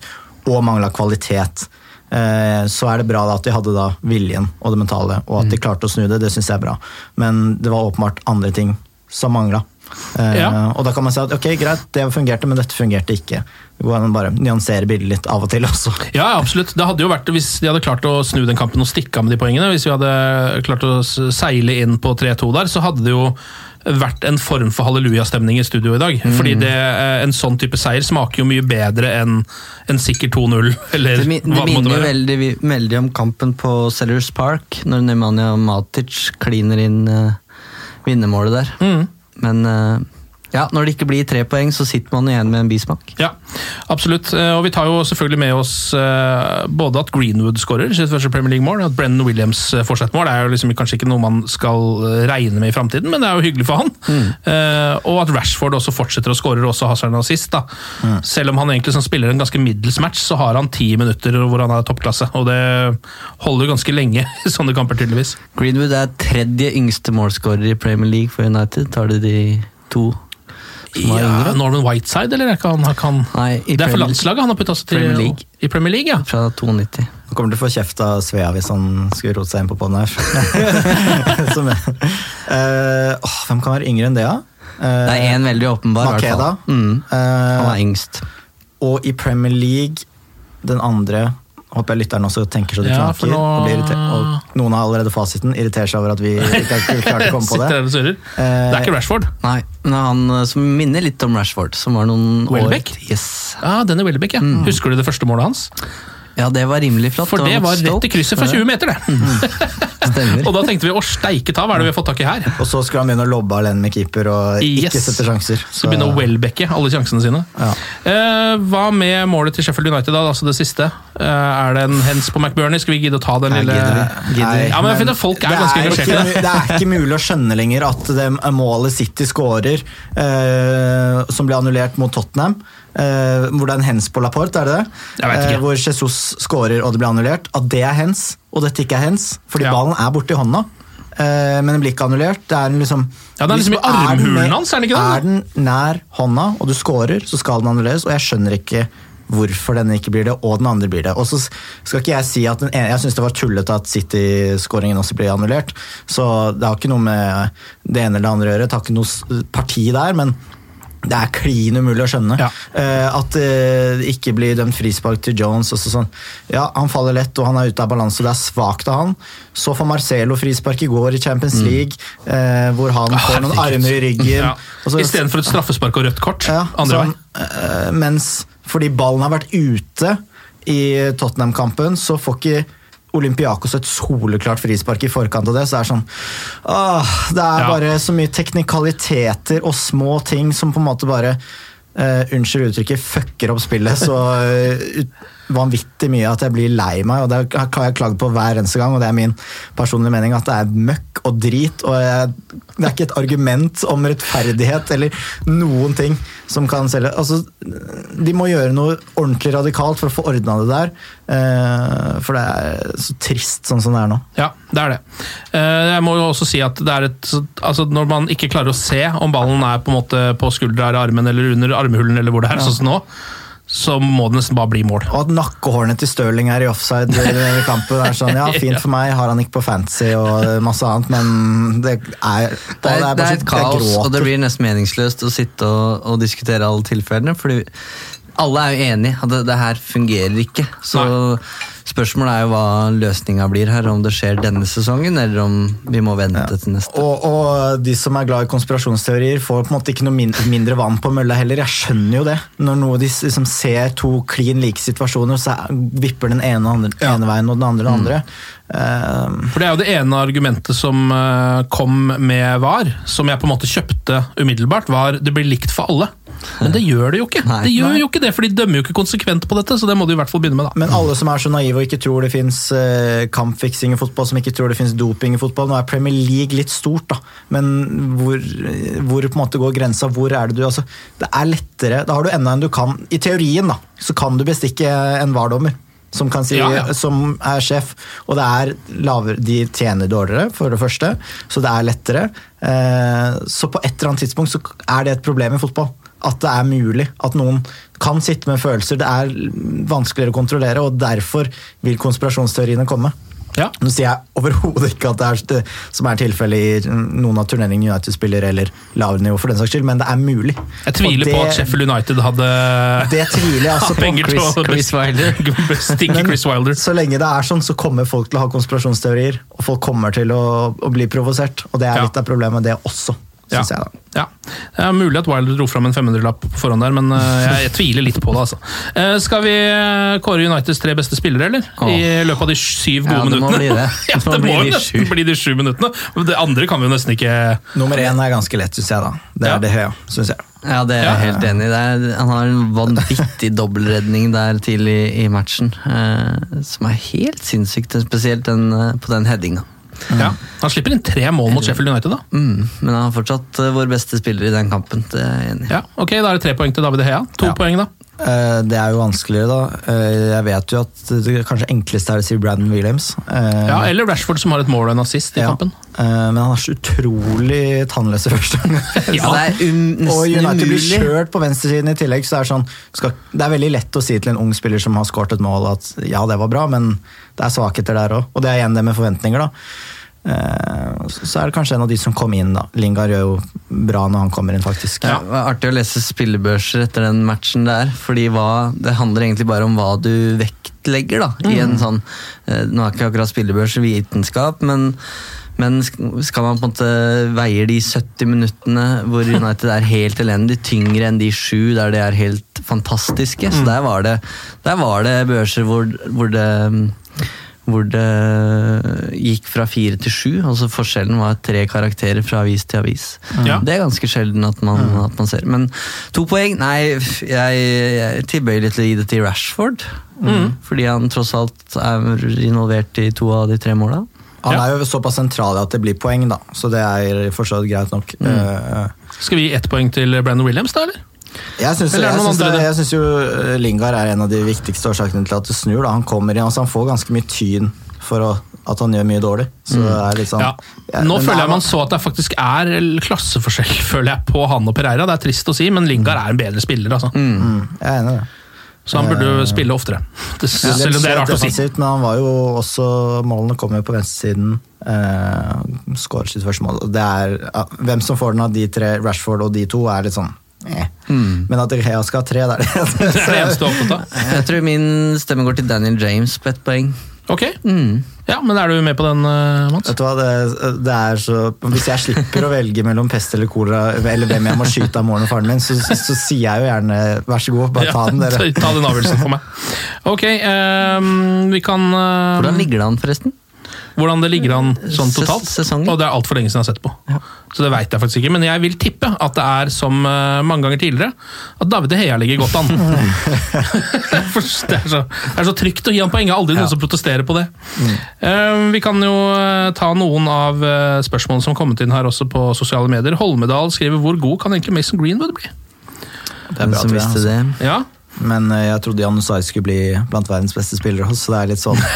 og mangla kvalitet eh, så er det bra at de hadde da viljen og det mentale, og at de klarte å snu det. Det syns jeg er bra. Men det var åpenbart andre ting som mangla. Eh, Uh, Og da kan man si at ok, greit, det fungerte, men dette fungerte ikke. Det går an å bare nyansere bildet litt av og til også. Ja, absolutt. Det hadde jo vært, Hvis de hadde klart å snu den kampen og stikke av med de poengene, hvis vi hadde klart å seile inn på 3-2 der, så hadde det jo vært en form for hallelujastemning i studio i dag. Mm. Fordi det, eh, en sånn type seier smaker jo mye bedre enn en sikker 2-0. Eller Det, min- det hva det måtte minner jo veldig, veldig om kampen på Sellers Park, når Nemanja Matic kliner inn uh, vinnermålet der. Mm. Men eh, ja, når det ikke blir tre poeng, så sitter man igjen med en bismak. Ja, absolutt. Eh, Og vi tar jo selvfølgelig med oss eh, både at Greenwood skårer sitt første Premier League-mål, at Brennan Williams fortsetter får seg mål. Det er jo liksom kanskje ikke noe man skal eh, regne med i framtiden, men det er jo hyggelig for han. Mm. og at Rashford også fortsetter å skåre, og også har seg en assist. da. Selv om han egentlig som spiller en ganske middels match, så har han ti minutter hvor han er toppklasse. Og det holder ganske lenge i sånne kamper, tydeligvis. Greenwood er tredje yngste målskårer i Premier League for United. Tar de de to Ja, yngre? Norman Whiteside, eller er han, han Nei, Det er for landslaget han har putta seg til Premier League. i Premier League. ja. Fra 92. Han kommer til å få kjeft av Svea hvis han skulle rote seg inn på poden her. Som, uh, oh, hvem kan være yngre enn det, da? Eh, Det er én veldig åpenbar. Makeda. fall. Uh, Han er yngst. og i Premier League, den andre Håper jeg lytteren også tenker så det Ja, knaker. nå- og, blir og noen har allerede fasiten. Irriterer seg over at vi ikke har klart å komme på det. Eh, Det er ikke Rashford. Nei, men han eh, som minner litt om Rashford, som var noen Welbeck? år Yes. ah, denne Welbeck, ja. Husker du det første målet hans? Ja, det var rimelig flott. For det var rett i krysset fra 20 meter, det. Stemmer. Og da tenkte vi å steike ta, hva er det vi har fått tak i her? Og så skulle han begynne å lobbe alene med keeper og ikke sette sjanser. Så begynne å Welbecke alle sjansene sine. Ja. Eh, hva med målet til Sheffield United, da, altså det siste? Eh, er det en hens på McBurney? Skal vi gidde å ta den Nei, lille gidder vi. Gidder vi. Nei, Ja, men men folk er det ganske engasjert ikke, det. det er ikke mulig å skjønne lenger at det målet City skårer, eh, som ble annullert mot Tottenham eh, Hvor det er en hens på Laporte, er det det? Jeg vet. Eh, hvor Jesus skårer og det blir annullert. At det er hens, og dette ikke er hens. Fordi Ja. ballen er borti hånda. Uh, men den blir ikke annullert. Det er en liksom, Ja, den er liksom i armhulen hans, er den ikke det? Er den nær hånda, og du scorer, så skal den annulleres. Og jeg skjønner ikke hvorfor denne ikke blir det, og den andre blir det. Og så skal ikke Jeg si at den ene, jeg syns det var tullete at City-skåringen også ble annullert. Så det har ikke noe med det ene eller det andre å gjøre. Det har ikke noe parti der, men det er klin umulig å skjønne. Ja. Uh, at det ikke blir dømt frispark til Jones. Også sånn. Ja, Han faller lett og han er ute av balanse, det er svakt av han. Så får Marcelo frispark i går i Champions League, eh, hvor han får noen armer i ryggen. Ja. Og så- Istedenfor et straffespark og rødt kort. ja, andre sånn, vei. eh, mens fordi ballen har vært ute i Tottenham-kampen, så får ikke Olympiakos et soleklart frispark i forkant av det. Så det er sånn åh, Det er Ja. bare så mye teknikaliteter og små ting som på en måte bare Uh, Unnskyld uttrykket, fucker opp spillet så uh, ut, vanvittig mye at jeg blir lei meg. og Det har jeg klagd på hver eneste gang, og det er min personlige mening at det er møkk og drit. og jeg, Det er ikke et argument om rettferdighet eller noen ting som kan selge. Altså, de må gjøre noe ordentlig radikalt for å få ordna det der. eh, For det er så trist sånn som det er nå. Ja, det er det. Eh, Jeg må jo også si at det er et altså Når man ikke klarer å se om ballen er på en måte på skuldra eller armen eller under armhulen, eller hvor det er, sånn som nå, så må det nesten bare bli mål. Og at nakkehårene til Stirling er i offside i kampen, er sånn, ja, fint for meg, har han ikke på fancy og masse annet, men det er Det er, bare det er et kaos, og det blir nesten meningsløst å sitte og, og diskutere alle tilfellene. fordi alle er jo enige at det, det her fungerer ikke. Så spørsmålet er jo hva løsninga blir her. Om det skjer denne sesongen, eller om vi må vente til neste. Og, og de som er glad i konspirasjonsteorier, får på en måte ikke noe min, mindre vann på mølla heller. Jeg skjønner jo det. Når noe de liksom ser to klin like situasjoner, så er- vipper den ene, andre, ene veien og den andre den andre. Eh, For Det er jo det ene argumentet som eh, kom med VAR, som jeg på en måte kjøpte umiddelbart, var det blir likt for alle. Men det gjør det jo ikke. Nei. det gjør jo ikke det, for de dømmer jo ikke konsekvent på dette, så det må du i hvert fall begynne med. da. Men alle som er så naive og ikke tror det fins eh, kampfiksing i fotball, som ikke tror det fins doping i fotball Nå er Premier League litt stort, da, men hvor, hvor på en måte går grensa? Hvor er det du altså, Det er lettere Da har du enda en du kan I teorien da, så kan du bestikke en VAR-dommer. Som, kan si, Ja, ja. som er sjef, og det er lavere, de tjener dårligere, for det første, så det er lettere. Eh, så på et eller annet tidspunkt så er det et problem i fotball. At det er mulig. At noen kan sitte med følelser. Det er vanskeligere å kontrollere, og derfor vil konspirasjonsteoriene komme. Ja. Nå sier jeg overhodet ikke at det er det som er tilfellet i noen av turneringene United spiller, eller lavere nivå, for den saks skyld, men det er mulig. Jeg tviler det- på at Sheffield United hadde Det tviler jeg altså på. Chris, Chris Wilder. Men Chris Wilder. Så lenge det er sånn, så kommer folk til å ha konspirasjonsteorier, og folk kommer til å, å bli provosert. Og det er Ja. litt av problemet, det også, Ja. syns jeg. da. Ja. Det er mulig at Wilder dro fram en 500-lapp på forhånd der, men eh, jeg, jeg tviler litt på det. altså. Eh, Skal vi eh, kåre Uniteds tre beste spillere, eller? I løpet av de syv gode Ja, det må minuttene? bli det. Det må det må nesten bli de sju minuttene. Men Det andre kan vi jo nesten ikke Nummer én er ganske lett, syns jeg. da. Det er Ja. det høye, syns jeg. Ja, det er jeg helt enig i. Han har en vanvittig dobbeltredning der tidlig i matchen, eh, som er helt sinnssykt. Spesielt den, på den headinga. Ja. Han slipper inn tre mål mot Sheffield United, da. Mm, men han er fortsatt eh, vår beste spiller i den kampen. Det er jeg enig i. Ja, ok, Da er det tre poeng til David Hea. To Ja. poeng, da. Eh, Det er jo vanskeligere, da. Eh, Jeg vet jo at det kanskje enkleste er å si Brandon Williams. Eh, Ja, Eller Rashford, som har et mål og en assist i ja. kampen. Eh, Men han har så utrolig tannløse første omgang. Ja, det er um, Og United blir kjørt på venstresiden i tillegg, så det er, sånn, skal, det er veldig lett å si til en ung spiller som har skåret et mål at ja, det var bra, men det er svakheter der òg. Og det er igjen det med forventninger, da. Eh, Så er det kanskje en av de som kom inn, da. Lingard gjør jo bra når han kommer inn, faktisk. Ja, det var artig å lese spillebørser etter den matchen der. fordi hva, Det handler egentlig bare om hva du vektlegger. da, i en sånn, eh, Nå er ikke akkurat spillebørs vitenskap, men, men skal man på en måte veie de 70 minuttene hvor United er helt elendig, tyngre enn de sju der de er helt fantastiske? Så der var det, der var det børser hvor, hvor det hvor det gikk fra fire til sju. altså Forskjellen var tre karakterer fra avis til avis. Ja. Det er ganske sjelden at man, at man ser. Men to poeng? Nei, jeg, jeg tilbøyelig til å gi det til Rashford. Fordi han tross alt er involvert i to av de tre måla. Han er jo såpass sentral at det blir poeng, da. Så det er fortsatt greit nok. Eh, Skal vi gi ett poeng til Brandon Williams, da? eller? Jeg syns, andre jo eh, Lingard er en av de viktigste årsakene til at det snur. Da. Han kommer inn, altså han får ganske mye tyn for å, at han gjør mye dårlig. Så er litt sånn Ja. Ja, Nå føler er- jeg man så at det faktisk er klasseforskjell føler jeg, på han og Pereira. Det er trist å si, men Lingard er en bedre spiller. altså. Mm, jeg er enig det. Så han burde jo spille oftere. Det, selv om det er rart å si. Men han var jo også Målene kom jo på venstresiden. Eh, Skåret sitt første mål. Det er, ja, hvem som får den av de tre, Rashford og de to, er litt sånn eh. Men at Rea skal ha tre, det er det. Det er det eneste du er opptatt av. Jeg tror min stemme går til Daniel James på ett poeng. Ok, ja, men er du med på den, eh, Mats? Vet du hva, det, det er så Hvis jeg slipper å velge mellom pest eller kolera, eller hvem jeg må skyte av moren og faren min, så, så sier jeg jo gjerne vær så god, bare ta den, dere. ta, ta den avgjørelsen for meg. Ok, um, vi kan um... Hvordan ligger det an, forresten? Hvordan det ligger an sånn totalt. sesongen? Og det er altfor lenge siden jeg har sett på. Så det vet jeg faktisk ikke, men jeg vil tippe at det er som eh, mange ganger tidligere, at David De Hea ligger godt an. For det, er så, det er så trygt å gi han poeng, Det er aldri noen som protesterer på det. Eh, vi kan jo eh, ta noen av spørsmålene som har kommet inn her også på sosiale medier. Holmedal skriver hvor god kan egentlig Mason Greenwood bli? Det er Den bra, som visste altså. det. Ja, Men eh, jeg trodde Jan Usai skulle bli blant verdens beste spillere også, så det er litt sånn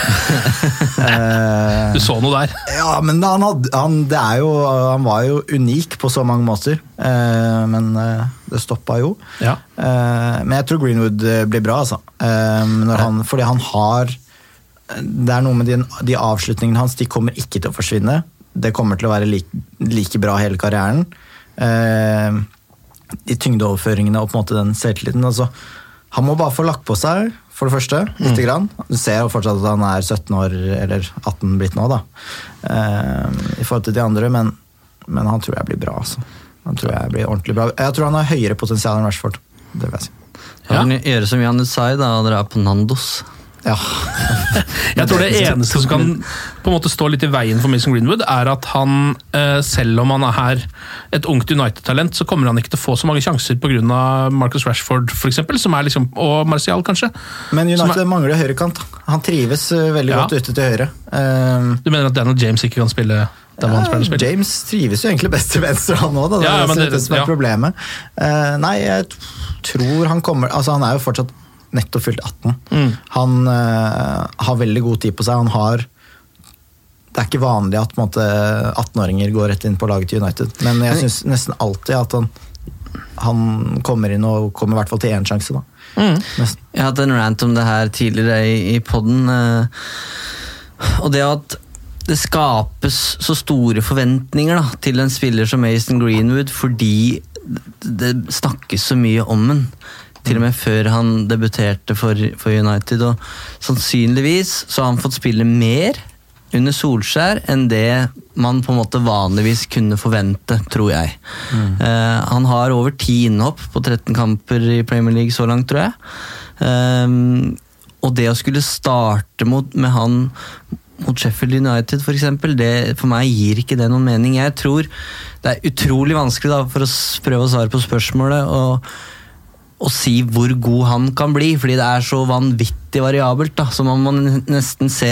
Eh, du så noe der. Ja, men han, hadde, han, det er jo, han var jo unik på så mange måter. Eh, men det stoppa jo. Ja. Men jeg tror Greenwood blir bra, altså. Når han, fordi han har Det er noe med de, de avslutningene hans, de kommer ikke til å forsvinne. Det kommer til å være like, like bra hele karrieren. De tyngdeoverføringene og på en måte den selvtilliten. Altså, han må bare få lagt på seg, for det første. Lite grann. Du ser jo fortsatt at han er 17 år, eller 18 blitt nå, da. Uh, I forhold til de andre, men, men han tror jeg blir bra, altså. Han tror jeg blir ordentlig bra. Jeg tror han har høyere potensial enn Rashford. Det vil jeg si. Ja. Ja. gjøre som Janus sier, da, Dere er på Nandos. Ja. Jeg tror det eneste som kan på en måte stå litt i veien for Mason Greenwood, er at han, eh, selv om han er her et ungt United-talent, så kommer han ikke til å få så mange sjanser pga. Marcus Rashford for eksempel, som er liksom, og Martial, kanskje. Men United er- mangler høyrekant. Han trives eh, veldig Ja. godt ute til høyre. Um, Du mener at Daniel James ikke kan spille han? James trives jo egentlig best til venstre, han òg. Det er ja, det, det- som er ja. problemet. Uh, nei, jeg tror han kommer Altså, han er jo fortsatt nettopp fylt 18. Mm. Han uh, har veldig god tid på seg. Han har Det er ikke vanlig at på en måte, 18-åringer går rett inn på laget til United, men jeg syns nesten alltid at han han kommer inn og kommer i hvert fall til én sjanse. da. Mm. Jeg har hatt en rant om det her tidligere i, i podden. uh, og det at det skapes så store forventninger da, til en spiller som Mason Greenwood fordi det snakkes så mye om den. Til og med før han debuterte for, for United. Og sannsynligvis så har han fått spille mer under Solskjær enn det man på en måte vanligvis kunne forvente, tror jeg. Eh, han har over ti innhopp på 13 kamper i Premier League så langt, tror jeg. Ehm, og det å skulle starte mot, med han mot Sheffield United, for eksempel, det, for meg gir ikke det noen mening. Jeg tror det er utrolig vanskelig, da, for å prøve å svare på spørsmålet, å, å si hvor god han kan bli, fordi det er så vanvittig variabelt. da, Så man må nesten se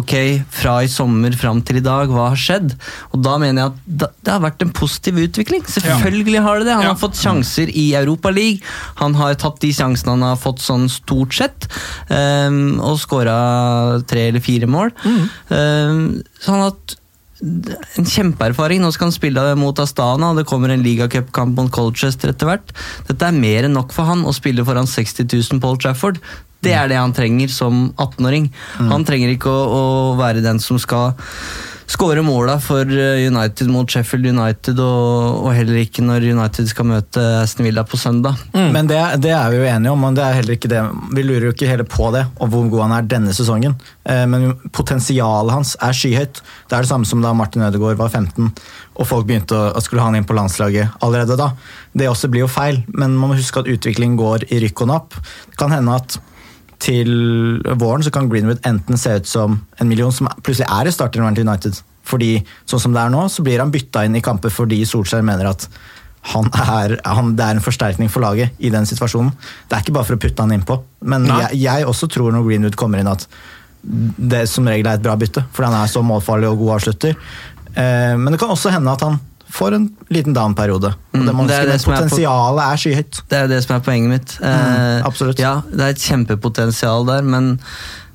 ok, fra i sommer fram til i dag, hva har skjedd? Og da mener jeg at det har vært en positiv utvikling. Selvfølgelig har det det. Han Ja. har fått sjanser i Europa League. Han har tatt de sjansene han har fått sånn stort sett, um, og skåra tre eller fire mål. Ehm, så han har hatt en kjempeerfaring. Nå skal han spille mot Astana, og det kommer en ligacupkamp mot Colchester etter hvert. Dette er mer enn nok for han å spille foran 60 000 Paul Trafford. Det er det han trenger som 18-åring. Han trenger ikke å, å være den som skal skåre måla for eh, United mot Sheffield United, og, og heller ikke når United skal møte Aston Villa på søndag. Men det, det er vi jo enige om, og det er heller ikke det. vi lurer jo ikke heller på det, og hvor god han er denne sesongen. Eh, Men potensialet hans er skyhøyt. Det er det samme som da Martin Ødegaard var 15 og folk begynte å skulle ha han inn på landslaget allerede da. Det også blir jo feil, men man må huske at utviklingen går i rykk og napp. Det kan hende at til våren så kan Greenwood enten se ut som en million som plutselig er i startervern til United. Fordi sånn som det er nå, så blir han bytta inn i kamper fordi Solskjær mener at han er, han, det er en forsterkning for laget i den situasjonen. Det er ikke bare for å putte han innpå. Men jeg, jeg også tror når Greenwood kommer inn at det som regel er et bra bytte, fordi han er så målfarlig og god avslutter. Eh, men det kan også hende at han får en liten down-periode. Det Mm, det det potensialet er er skyhøyt. Det er det som er poenget mitt. Eh, absolutt. Ja, Det er et kjempepotensial der, men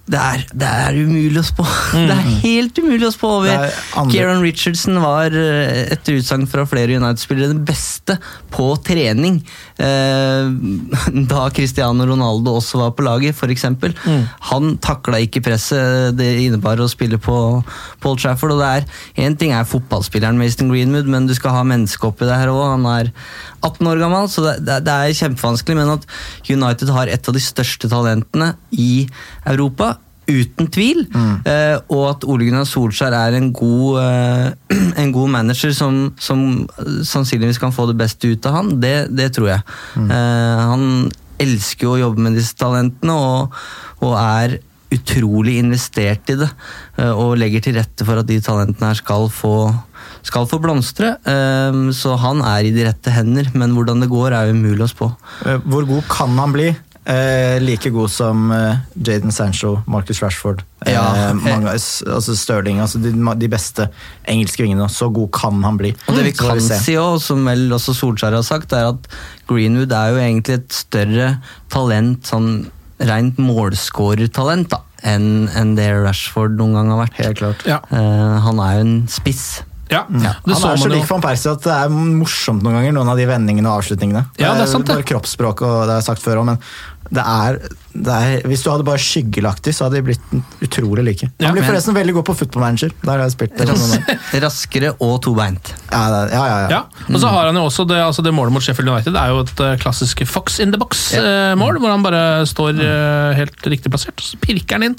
det er, det er umulig å spå. Det er helt umulig å spå over. er Kieran Richardson var, eh, etter utsagn fra flere United-spillere, den beste på trening eh, da Cristiano Ronaldo også var på laget, f.eks. Mm. Han takla ikke presset det innebar å spille på Paul Trafford. og det er, Én ting er fotballspilleren Mason Greenwood, men du skal ha menneske oppi det her òg. Han er 18 år gammel, så det, det, det er kjempevanskelig. Men at United har et av de største talentene i Europa, uten tvil. Eh, og at Ole Gunnar Solskjær er en god, eh, en god manager som, som sannsynligvis kan få det beste ut av han, det, det tror jeg. Eh, han elsker jo å jobbe med disse talentene, og, og er utrolig investert i det. og legger til rette for at de talentene her skal få skal få blomstre, så han er i de rette hender, men hvordan det går er umulig å spå. Hvor god kan han bli? Eh, like god som eh, Jaden Sancho, Marcus Rashford, eh, Ja. mange, altså Sterling. Altså de, de beste engelske vingene. Så god kan han bli. Og det vi kan se. si også, som vel også Solskjær har sagt, er at Greenwood er jo egentlig et større talent, sånn rent målskårertalent, enn en det Rashford noen gang har vært. Helt klart. Ja. Eh, han er jo en spiss. Ja, det Han så er så man lik van Persie at det er morsomt noen ganger, noen av de vendingene og avslutningene. Ja, det er sant, det. bare kroppsspråk, og det har jeg sagt før òg, men det er, det er Hvis du hadde bare skyggelagt dem, så hadde de blitt utrolig like. Han Ja, blir men- forresten veldig god på football manager. Der har jeg spilt. Ras raskere og tobeint. Ja, det- ja, ja, ja. Ja, og så har han jo også det, altså det målet mot Sheffield United Det er jo et eh, klassisk Fox in the box-mål, hvor han bare står eh, helt riktig plassert, og så pirker han inn.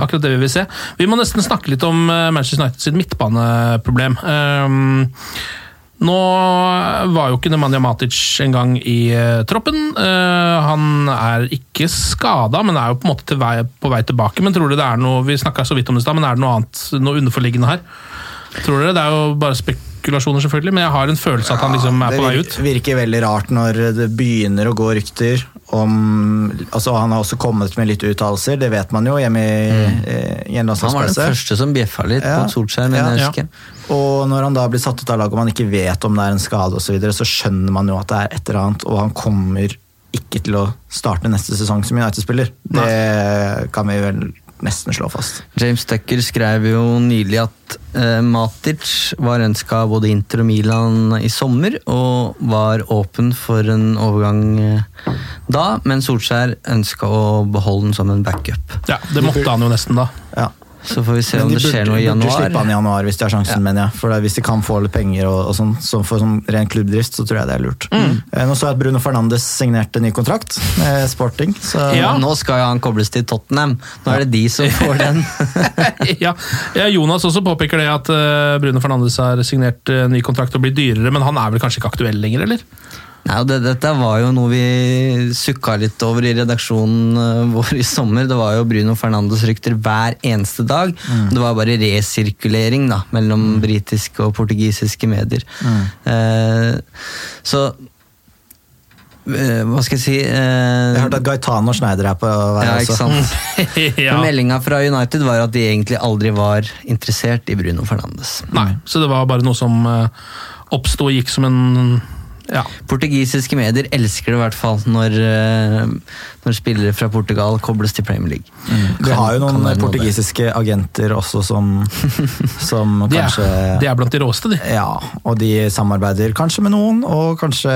Akkurat det vi vil se. Vi må nesten snakke litt om eh, Manchester United sitt midtbaneproblem. Um, nå var jo ikke Nemanja Matic engang i eh, troppen. Eh, han er ikke skada, men er jo på en måte til vei, på vei tilbake. Men tror du det er noe Vi snakka så vidt om det men er det noe annet, noe underforliggende her? Tror dere? Det er jo bare spekulasjoner, selvfølgelig, men jeg har en følelse at han liksom er på vei ut. Det virker veldig rart når det begynner å gå rykter om altså Han har også kommet med litt uttalelser, det vet man jo hjemme i, eh, i en Han var den første som bjeffa litt Ja. på Solskjær, men Ja. jeg Ja. husker. Og når han da blir satt ut av laget og man ikke vet om det er en skade osv., så, videre, så skjønner man jo at det er et eller annet, og han kommer ikke til å starte neste sesong som United-spiller. Det kan vi vel nesten slå fast. James Tucker skrev jo nylig at eh, Matic var ønska både Inter og Milan i sommer, og var åpen for en overgang eh, da, men Solskjær ønska å beholde den som en backup. Ja, Det måtte han jo nesten da. Ja. Så får vi se om det burde, skjer noe i burde januar. slippe han i januar hvis de har sjansen, Ja. mener jeg. For det, hvis de kan få litt penger og, og sånn, så for sånn ren klubbdrift, så tror jeg det er lurt. Mm. Eh, Nå så jeg at Bruno Fernandes signerte ny kontrakt med Sporting. Så Ja. Nå skal jo han kobles til Tottenham. Nå er det de som får den. ja, ja, Jonas også påpeker det at eh, Bruno Fernandes har signert eh, ny kontrakt og blir dyrere, men han er vel kanskje ikke aktuell lenger, eller? Nei, og det, dette var jo noe vi sukka litt over i redaksjonen eh, vår i sommer. Det var jo Bruno Fernandes-rykter hver eneste dag. Det var bare resirkulering da, mellom britiske og portugisiske medier. Eh, så eh, Hva skal jeg si eh, Jeg hørte at Gaetano Schneider er på vei ja, også. sant? ja. Meldinga fra United var at de egentlig aldri var interessert i Bruno Fernandes. Nei, så det var bare noe som uh, oppsto og gikk som en ja. Portugisiske medier elsker det i hvert fall når, eh, når spillere fra Portugal kobles til Premier League. Vi har jo noen portugisiske noe agenter også som, som De kanskje er, de er blant de råeste, de. Ja, og de samarbeider kanskje med noen, og kanskje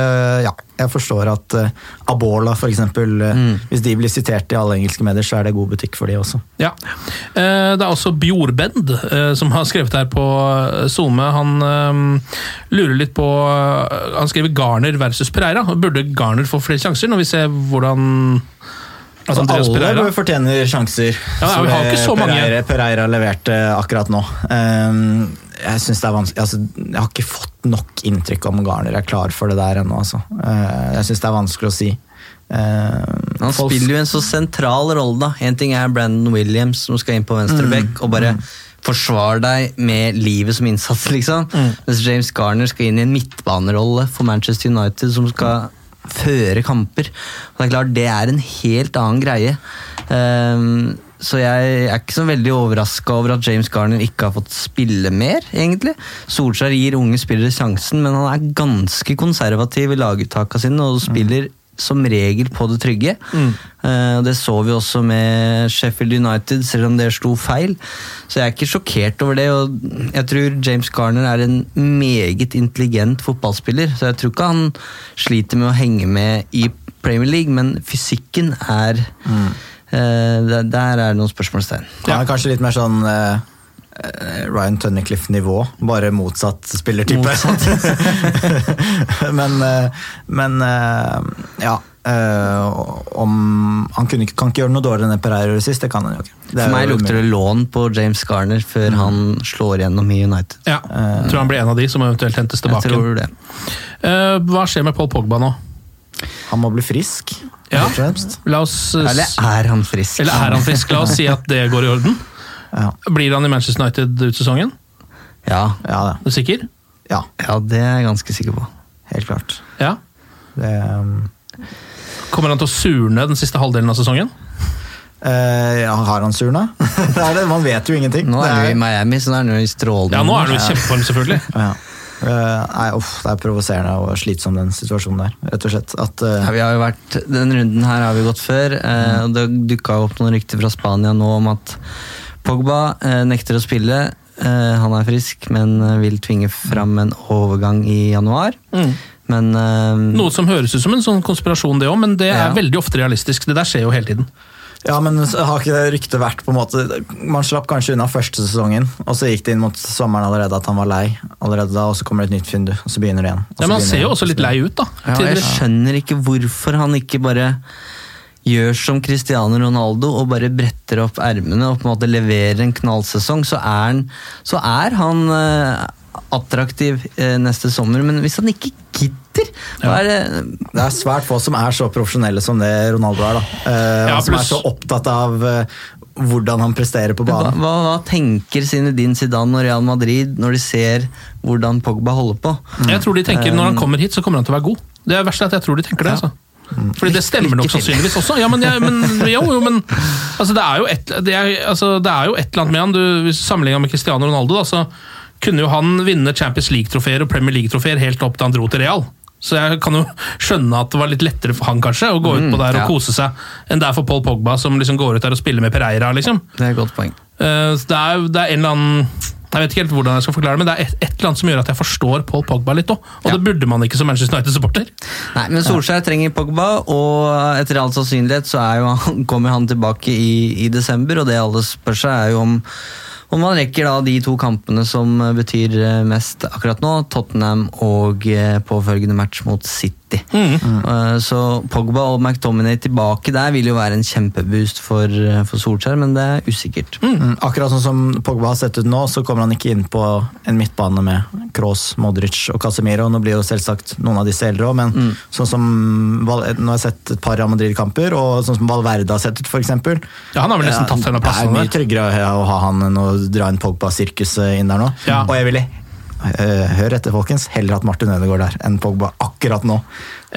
Ja, jeg forstår at uh, Abola, for eksempel, eh, hvis de blir sitert i alle engelske medier, så er det god butikk for de også. Ja. Eh, Det er også Bjorbend som har skrevet her på SoMe. Han lurer litt på Han skriver Garner versus Pereira. Burde Garner få flere sjanser, når vi ser hvordan altså, Andreas alle Pereira fortjener sjanser. Ja, vi har ikke så mange. Pereira, Pereira leverte akkurat nå. Um, jeg synes det er vanskelig altså, Jeg har ikke fått nok inntrykk om Garner er klar for det der ennå. Altså. Uh, jeg syns det er vanskelig å si. Uh, Han folk- spiller jo en så sentral rolle, da. En ting er Brandon Williams som skal inn på venstre bekk og bare forsvare deg med livet som innsats, liksom. Mens James Garner skal inn i en midtbanerolle for Manchester United som skal føre kamper. Og det er klart, det er en helt annen greie. Um, så jeg er ikke så veldig overraska over at James Garner ikke har fått spille mer, egentlig. Solskjær gir unge spillere sjansen, men han er ganske konservativ i laguttaka sine og spiller som regel på det trygge. Mm. det så vi også med Sheffield United, selv om det slo feil. Så jeg er ikke sjokkert over det. og Jeg tror James Garner er en meget intelligent fotballspiller, så jeg tror ikke han sliter med å henge med i Premier League, men fysikken er mm. der, der er det noen spørsmålstegn. Han er kanskje litt mer sånn eh, eh, Ryan Tunnicliffe-nivå, bare motsatt spillertype. men eh, men eh, ja. eh, om, han kunne, ikke- kan ikke gjøre noe dårligere enn Pereira gjorde sist, det kan han jo ikke. Det For meg lukter det lån på James Garner før han slår gjennom i United. Ja, jeg tror han blir en av de som eventuelt hentes Jeg tilbake. tror det. Eh, hva skjer med Paul Pogba nå? Han må bli frisk, Ja. eh, Eller er han frisk? eller er han frisk? La oss si at det går i orden. Ja, Blir han i Manchester United ut sesongen? Ja, ja, det. Er du sikker? ja ja, det er jeg ganske sikker på. helt klart. Ja. Det, um, Kommer han til å surne den siste halvdelen av sesongen? Uh, ja, har han surna? det er det, man vet jo ingenting. Nå er han jo i Miami, så nå er han jo i strålende Ja, nå er han jo i kjempeform, selvfølgelig. Ja. Uh, nei, uff, det er provoserende og slitsom den situasjonen der, rett og slett. At, uh... Ja, vi har jo vært, Den runden her har vi gått før. Eh, og Det dukka opp noen rykter fra Spania nå om at Pogba eh, nekter å spille. Eh, han er frisk, men eh, vil tvinge fram en overgang i januar. Men eh, Noe som høres ut som en sånn konspirasjon, det òg, men det er Ja. veldig ofte realistisk. Det der skjer jo hele tiden. Ja, men har ikke det ryktet vært på en måte Man slapp kanskje unna første sesongen, og så gikk det inn mot sommeren allerede at han var lei. allerede da, Og så kommer det et nytt fyndu, og så begynner det igjen. Ja, men Han ser jo også litt lei ut, da. ja, jeg skjønner ikke hvorfor han ikke bare gjør som Cristiano Ronaldo og bare bretter opp ermene og på en måte leverer en knallsesong, så er han, så er han eh, attraktiv eh, neste sommer. Men hvis han ikke gidder, er det Det er svært få som er så profesjonelle som det Ronaldo er. da. Eh, Ja, som er så opptatt av eh, hvordan han presterer på banen. hva, hva tenker Zinedine Zidane og Real Madrid når de ser hvordan Pogba holder på? Jeg tror de tenker Når han kommer hit, så kommer han til å være god. Det er verste at jeg tror de tenker det. altså. Fordi det stemmer nok sannsynligvis også. Ja, men, ja, men, jo, jo, men altså, det, er jo et, det, er, altså, det er jo et eller annet med han. Du, hvis Sammenlignet med Cristiano Ronaldo, da, så kunne jo han vinne Champions League-trofeer og Premier League-trofeer helt opp til han dro til Real. Så jeg kan jo skjønne at det var litt lettere for han kanskje å gå Mm, utpå der og ja. kose seg, enn det er for Paul Pogba, som liksom går ut der og spiller med Pereira. liksom. Det er et godt poeng. Uh, det er, det er en eller annen Jeg vet ikke helt hvordan jeg skal forklare det, men det er et, et eller annet som gjør at jeg forstår Paul Pogba litt òg. Og det burde man ikke som Manchester United-supporter. Nei, men Solskjær trenger Pogba, og etter all sannsynlighet så jo kommer han tilbake i, i desember, og det alle spør seg er jo om om man rekker da de to kampene som betyr eh, mest akkurat nå, Tottenham og eh, påfølgende match mot City. Mm. Så Pogba og McTominay tilbake der vil jo være en kjempeboost for, eh, for Solskjær, men det er usikkert. Mm, akkurat sånn som Pogba har sett ut nå, så kommer han ikke inn på en midtbane med Kroos, Modric og Casemiro. Nå blir jo selvsagt noen av disse eldre òg, men Mm. sånn som Nå har jeg sett et par Real Madrid-kamper, og sånn som Valverde har sett ut, f.eks. Ja, han har vel nesten tatt en av Det er mye tryggere å ha han enn å dra inn Pogba-sirkuset inn der nå. Ja. Og jeg ville eh, Hør etter, folkens. Heller hatt Martin Ødegaard der enn Pogba akkurat nå.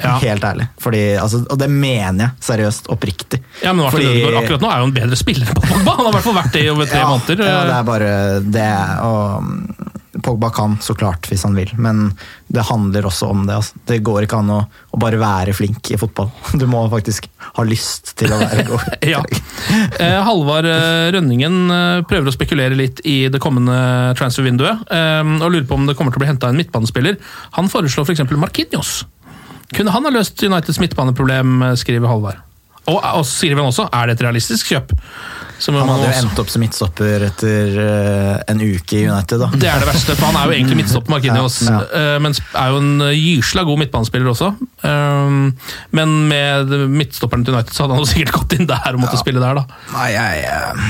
Ja. Helt ærlig. Fordi, altså, og det mener jeg seriøst. Oppriktig. Ja, men Martin Fordi- Ødegaard akkurat nå er jo en bedre spiller enn Pogba. Han har i hvert fall vært det i over tre ja, måneder. Ja, det er bare det. Og Pogba kan så klart hvis han vil, men det handler også om det. Altså. Det går ikke an å, å bare være flink i fotball. Du må faktisk ha lyst til å være god. Ja. Eh, Halvard eh, Rønningen eh, prøver å spekulere litt i det kommende transfer-vinduet, eh, og lurer på om det kommer til å bli henta en midtbanespiller. Han foreslår f.eks. Marquinhos. Kunne han ha løst Uniteds midtbaneproblem, eh, skriver Halvard. Og, og skriver han også er det et realistisk kjøp. Så Han hadde jo endt opp som midtstopper etter eh, en uke i United. da. Det er det verste, for han er jo egentlig midtstopper Markinios. Ja, eh, men er jo en gysla god midtbanespiller også. Um, men med midtstopperen til United så hadde han jo sikkert gått inn der og måtte spille der, da. Nei, jeg, eh,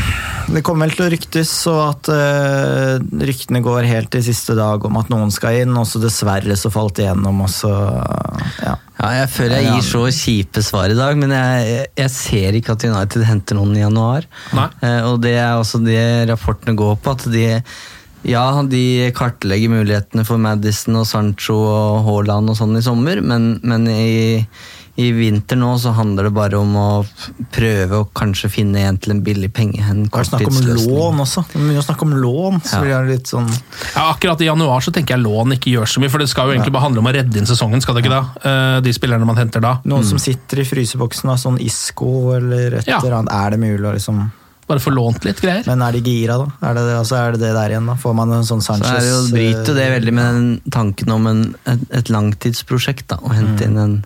Det kommer vel til å ryktes, og at eh, ryktene går helt til siste dag om at noen skal inn, og så dessverre så falt det gjennom, og så ja. Ja, jeg føler jeg gir så kjipe svar i dag, men jeg, jeg, jeg ser ikke at United henter noen i januar. Nei. Eh, og det er også det rapportene går på, at de ja, de kartlegger mulighetene for Madison og Sancho og Haaland og sånn i sommer, men, men i, i vinter nå så handler det bare om å prøve å kanskje finne en til en billig penge. En Det er snakk om lån også. Det er mye om lån. så Ja. blir det litt sånn... Ja, akkurat i januar så tenker jeg lån ikke gjør så mye, for det skal jo egentlig bare handle om å redde inn sesongen, skal det ikke da? Eh, De spillerne man henter da. Noen som sitter i fryseboksen, av sånn Isco eller et eller annet. Er det mulig å liksom Bare få lånt litt greier. Men er de gira, da? Er det altså, er det, det der igjen, da? Får man en sånn Så er det jo, bryter jo det veldig med den tanken om en, et, et langtidsprosjekt, da, å hente inn en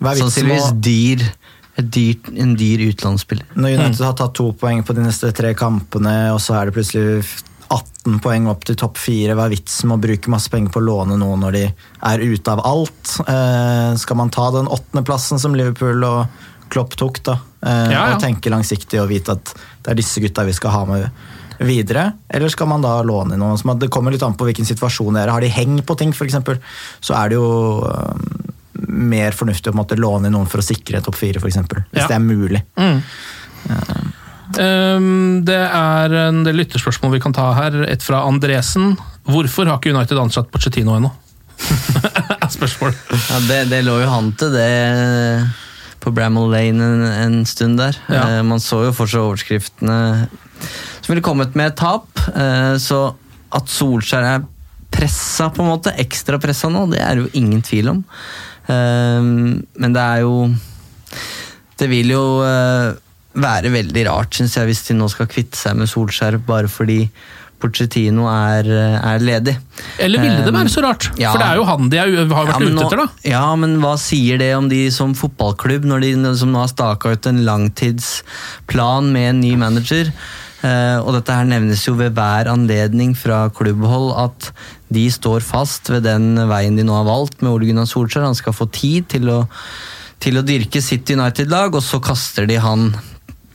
sannsynligvis å- dyr, et dyrt, en dyr utenlandsspiller. Når United har tatt to poeng på de neste tre kampene, og så er det plutselig 18 poeng opp til topp fire, hva er vitsen med å bruke masse penger på å låne noe når de er ute av alt? Eh, skal man ta den åttendeplassen som Liverpool og Klopp tok, da? Eh, Ja, ja. Og tenke langsiktig og vite at det er disse gutta vi skal ha med videre? Eller skal man da låne noen? som Det kommer litt an på hvilken situasjon dere har. de heng på ting, f.eks., så er det jo eh, mer fornuftig å på en måte låne inn noen for å sikre topp fire, f.eks. Hvis Ja. det er mulig. Um, det er en del lytterspørsmål vi kan ta her. Et fra Andresen. Hvorfor har ikke United ansatt Pochettino ennå? Er Spørsmål. Ja, det, det lå jo han til det på Bramall Lane en, en stund der. Ja. Eh, man så jo fortsatt overskriftene som ville kommet med et tap. Eh, så at Solskjær er pressa, på en måte, ekstra pressa nå, det er det jo ingen tvil om. Eh, men det er jo Det vil jo eh, være veldig rart, syns jeg, hvis de nå skal kvitte seg med Solskjær bare fordi Pochettino er, er ledig. Eller ville det være så rart? ja. For det er jo han de har vært ja, ute nå- etter, da. Ja, men hva sier det om de som fotballklubb, når de som nå har staka ut en langtidsplan med en ny manager? Eh, og dette her nevnes jo ved hver anledning fra klubbhold at de står fast ved den veien de nå har valgt med Ole Gunnar Solskjær. Han skal få tid til å, til å dyrke sitt United-lag, og så kaster de han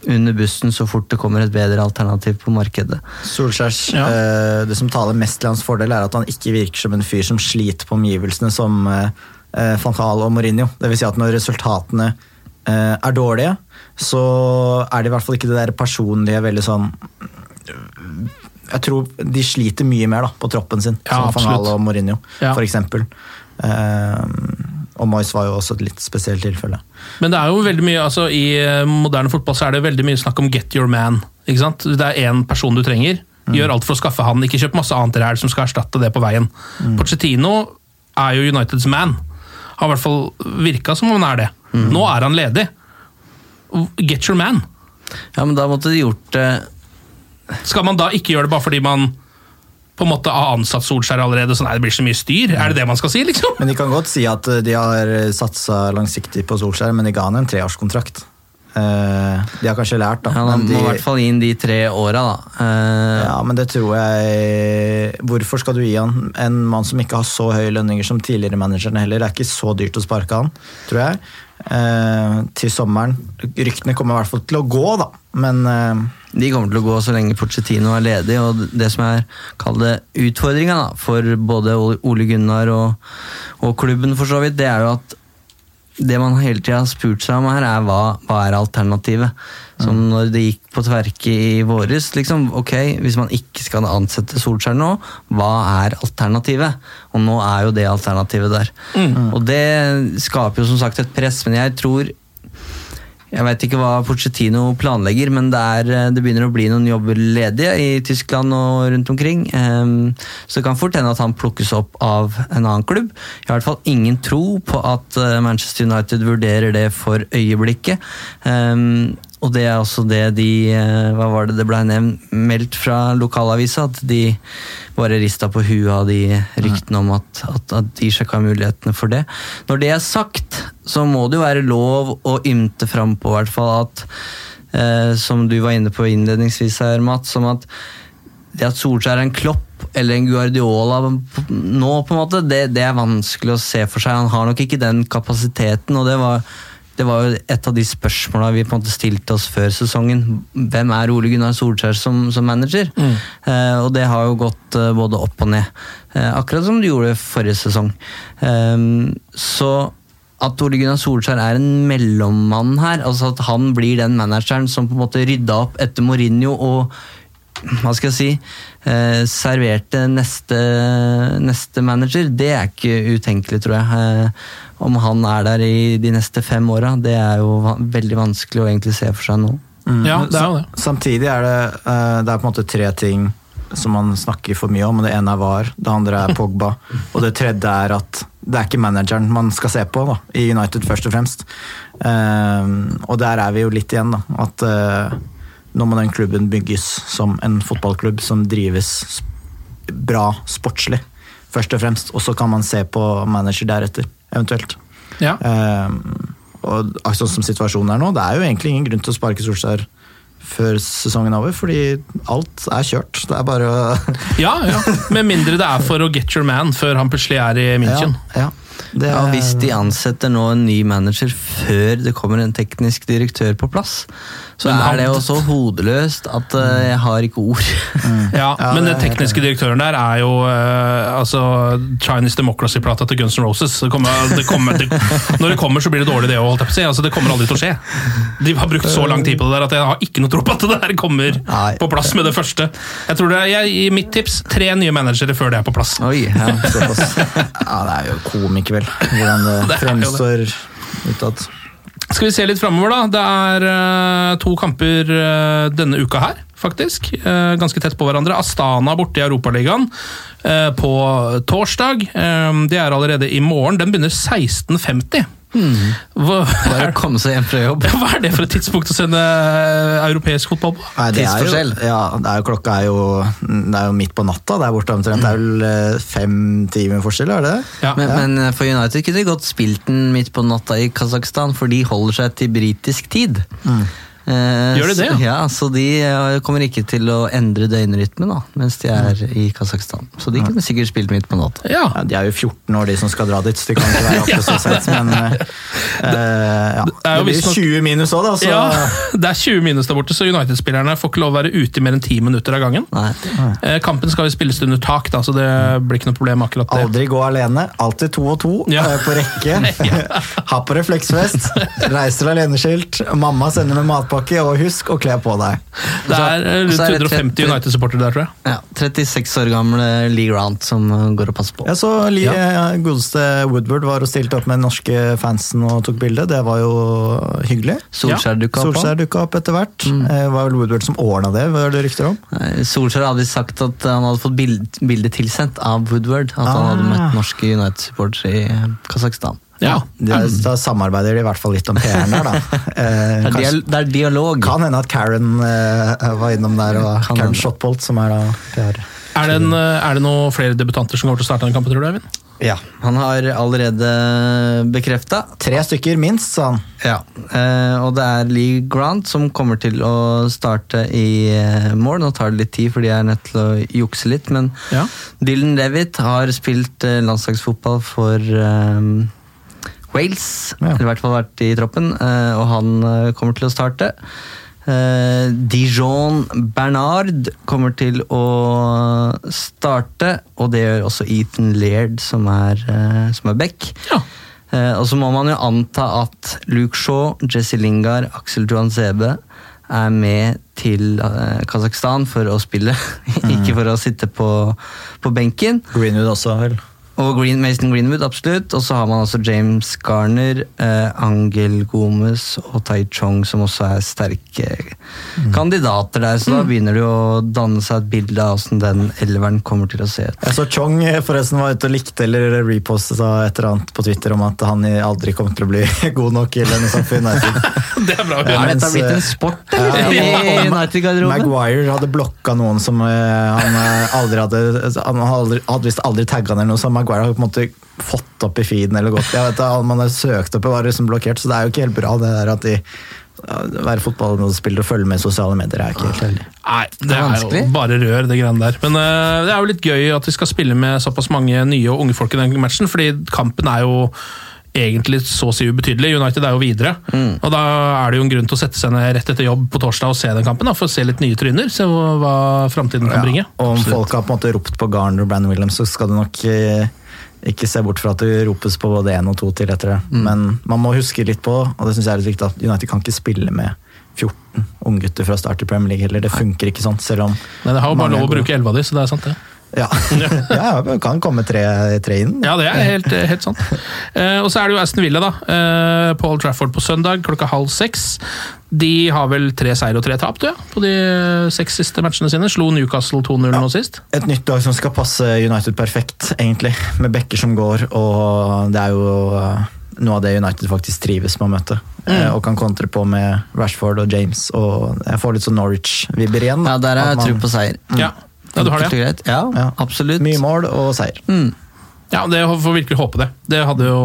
under bussen så fort det kommer et bedre alternativ på markedet. Solskjærs Ja. eh, Det som taler mest til hans fordel, er at han ikke virker som en fyr som sliter på omgivelsene som eh, eh, Van Gaal og Mourinho. Det vil si at når resultatene eh, er dårlige, så er det i hvert fall ikke det der personlige veldig sånn Jeg tror de sliter mye mer da, på troppen sin, Ja, som Van Gaal og Mourinho, Ja. for eksempel. Eh, og Moyes var jo også et litt spesielt tilfelle. Men det er jo veldig mye, altså I eh, moderne fotball så er det veldig mye snakk om get your man. ikke sant? Det er én person du trenger. Gjør alt for å skaffe han, ikke kjøp masse annet ræl som skal erstatte det på veien. Pochettino er jo Uniteds man. Har i hvert fall virka som om han er det. Nå er han ledig. Get your man. Ja, men da måtte de gjort det Skal man da ikke gjøre det bare fordi man på en måte har ansatt Solskjær allerede, så nei, det blir så mye styr? Er det det man skal si, liksom? Men de kan godt si at de har satsa langsiktig på Solskjær, men de ga han en treårskontrakt. Eh, de har kanskje lært, da. Ja, Da men må de, i hvert fall inn de tre åra, da. Eh, ja, men det tror jeg Hvorfor skal du gi han en mann som ikke har så høye lønninger som tidligere managerne heller? Det er ikke så dyrt å sparke han, tror jeg. Eh, til sommeren. Ryktene kommer i hvert fall til å gå, da. Men eh, De kommer til å gå så lenge Pochettino er ledig, og det som er utfordringa for både Ole Gunnar og, og klubben, for så vidt, det er jo at det man hele tida har spurt seg om her, er hva, hva er alternativet? Som når det gikk på tverke i våres, liksom, ok, hvis man ikke skal ansette Solskjær nå, hva er alternativet? Og nå er jo det alternativet der. Og det skaper jo som sagt et press, men jeg tror jeg vet ikke hva Pochettino planlegger, men det, er, det begynner å bli noen jobber ledige i Tyskland og rundt omkring. Ehm, så det kan fort hende at han plukkes opp av en annen klubb. Jeg har i hvert fall ingen tro på at eh, Manchester United vurderer det for øyeblikket. Ehm, og det er også det de eh, Hva var det det ble nevnt, meldt fra lokalavisa? At de bare rista på huet av de ryktene om at, at, at de sjekka mulighetene for det. Når det er sagt, så må det jo være lov å ymte fram på hvert fall at eh, Som du var inne på innledningsvis her, Mats, som at det at Solskjær er en Klopp eller en Guardiola nå, på en måte, det, det er vanskelig å se for seg. Han har nok ikke den kapasiteten, og det var det var jo et av de spørsmåla vi på en måte stilte oss før sesongen. Hvem er Ole Gunnar Solskjær som, som manager? Eh, og det har jo gått eh, både opp og ned. Eh, akkurat som det gjorde forrige sesong. Eh, så at Ole Gunnar Solskjær er en mellommann her, altså at han blir den manageren som på en måte rydda opp etter Mourinho og hva skal jeg si eh, serverte neste, neste manager, det er ikke utenkelig, tror jeg. Eh, om han er der i de neste fem åra, det er jo veldig vanskelig å egentlig se for seg nå. Ja, det er det. Samtidig er det, eh, det er på en måte tre ting som man snakker for mye om. og Det ene er VAR, det andre er Pogba, og det tredje er at det er ikke manageren man skal se på da, i United, først og fremst. Eh, og der er vi jo litt igjen, da. At uh, nå må den klubben bygges som en fotballklubb som drives bra sportslig, først og fremst. Og så kan man se på manager deretter, eventuelt. Ja. Eh, og sånn som situasjonen er nå, det er jo egentlig ingen grunn til å sparke Solskjær før sesongen er over, fordi alt er kjørt. Det er bare å Ja, ja. Med mindre det er for å get your man før han plutselig er i München. Ja, ja. Det Ja, er- Hvis de ansetter nå en ny manager før det kommer en teknisk direktør på plass, så er det jo så hodeløst at eh, jeg har ikke ord. Ja, Ja, men den tekniske direktøren der er jo eh, altså Chinese Democracy-plata til Guns N' Roses. Det kommer, det kommer, det, når det kommer, så blir det dårlig, det òg. Altså, det kommer aldri til å skje. De har brukt så lang tid på det der at jeg har ikke noe tro på at det der kommer Nei. på plass med det første. Jeg tror det er, jeg, I mitt tips tre nye managere før det er på plass. Oi, ja. Ja, det er jo komik, vel. Hvordan det, fremstår utad. Skal vi se litt framover, da. Det er uh, to kamper uh, denne uka her, faktisk. Uh, ganske tett på hverandre. Astana borte i Europaligaen på torsdag. Det er allerede i morgen. Den begynner 16.50. Hva, Bare komme seg hjem fra jobb. hva er det for et tidspunkt å sende eh, europeisk fotball på? Nei, det er jo, Tidsforskjell. ja, det er jo, klokka er jo, det er jo midt på natta der borte omtrent. Det er vel eh, fem timer forskjell, er det det? Ja. Men, men eh, for United kunne de godt spilt den midt på natta i Kasakhstan, for de holder seg til britisk tid. Eh, Gjør de det, så, ja? Så de eh, kommer ikke til å endre døgnrytmen da, mens de er i Kasakhstan. Så de kunne sikkert spilt midt på natta. Ja. Ja, de er jo 14 år, de som skal dra dit, så de kan ikke være oppe så sent. Men eh, eh, ja. det blir visstnok- 20 minus òg, da. Så ja, det er 20 minus der borte, så United-spillerne får ikke lov å være ute i mer enn 10 minutter av gangen. Nei. Eh, Kampen skal jo spilles under tak, da, så det blir ikke noe problem akkurat det. aldri gå alene. Alltid to og to Ja. eh, på rekke. ha på refleksvest. Reiser aleneskilt. Mamma sender med matpakke, og husk å kle på deg. Det er eh, rundt så er det 150 United-supportere der, tror jeg. Ja, 36 år gamle Lee Grant som eh, går og passer på. Jeg så li, godeste Woodward var og stilte opp med den norske fansen og tok bilde. Det var jo hyggelig. Solskjær dukka opp. Solskjær dukka opp etter hvert. Mm. Eh, Det var vel Woodward som ordna det, hva er det rykter om? Solskjær hadde sagt at han hadde fått bild, bilde tilsendt av Woodward. At han hadde Ah. møtt norske United-supportere i eh, Kasakhstan. Ja. De, da samarbeider de i hvert fall litt om PR-en der, da. Eh, Det er, kanskje- det er dialog. kan hende at Karen eh, var innom der, og Kan Karen. Shotbolt, som er da PR. Er det, en, eh, er det noen flere debutanter som kommer til å starte den kampen, tror du, Eivind? Ja, Han har allerede bekrefta. Tre stykker minst, sa han. Ja, eh, og det er Lee Grant som kommer til å starte i eh, mål. Nå tar det litt tid, for de er nødt til å jukse litt. Men Ja. Dylan Levitt har spilt eh, landslagsfotball for eh, Wales. Ja. Eller i hvert fall vært i troppen, eh, og han eh, kommer til å starte. Eh, Dijon Bernard kommer til å starte, og det gjør også Ethan Laird, som er, som er back. Ja. Og så må man jo anta at Luke Shaw, Jesse Lingard, Aksel Johan Sebe er med til eh, Kasakhstan for å spille, ikke for å sitte på, på benken. Greenwood også, vel. Og Green, Mason Greenwood, absolutt. Og så har man altså James Garner, eh, Angel Gomez og Tai Chong, som også er sterke kandidater der. Så da begynner det å danne seg et bilde av hvordan den elveren kommer til å se ut. Jeg så Chong eh, forresten var ute og likte eller reposta et eller annet på Twitter om at han aldri kommer til å bli god nok i Lennart United. Det er bra. Har Det dette blitt en sport, eller? I United-garderoben? Maguire hadde blokka noen som eh, han eh, aldri hadde Han hadde visst aldri tagga ned noe, så Maguire har på en måte fått opp i feeden eller gått Jeg vet, man har søkt opp, var liksom blokkert, så det er jo ikke helt bra det der at de være fotballspiller og følge med i sosiale medier er ikke helt heldig. Nei, det er jo bare rør, det greiene der. Men uh, det er jo litt gøy at vi skal spille med såpass mange nye og unge folk i den matchen, fordi kampen er jo egentlig så å si ubetydelig. United er jo videre. Og da er det jo en grunn til å sette seg ned rett etter jobb på torsdag og se den kampen, da, for å se litt nye tryner. Se hva, framtiden kan bringe. Og om folk har på en måte ropt på Garner og Brandon Williams, så skal du nok eh, ikke se bort fra at det ropes på både én og to til etter det. Men man må huske litt på, og det synes jeg er litt viktig, at United kan ikke spille med 14 unggutter fra start i Premier League heller. Det funker ikke sånn, selv om Men det har jo bare lov å bruke elleve av de, så det er sant, det. Ja, ja det kan komme tre, tre inn. Ja, det er helt, helt sant. Eh, og så er det jo Aston Villa, da. Eh, Paul Trafford på søndag klokka halv seks. De har vel tre seier og tre tap, du, ja, på de seks siste matchene sine. Slo Newcastle 2-0 nå sist. Et nytt lag som skal passe United perfekt, egentlig. Med bekker som går, og det er jo eh, noe av det United faktisk trives med å møte. Mm. Og kan kontre på med Rashford og James, og jeg får litt sånn Norwich-vibber igjen. da. Ja, der har jeg tro på seier. Ja. Ja, du har det? greit. Ja, Ja. absolutt. Mye mål og seier. Mm. Ja, det får virkelig håpe det. Det hadde jo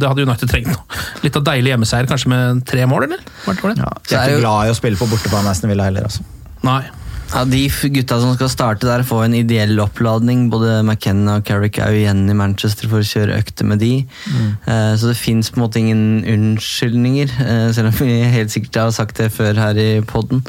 det hadde United trengt nå. Litt av deilig hjemmeseier, kanskje med tre mål, eller? Ja, jeg er er ikke glad i å spille på bortebane nesten, ville heller, altså. Nei. Ja, De gutta som skal starte der, får en ideell oppladning. Både McKenna og Carrick er jo igjen i Manchester for å kjøre økter med de. Eh, Så det fins på en måte ingen unnskyldninger, eh, selv om vi helt sikkert har sagt det før her i poden.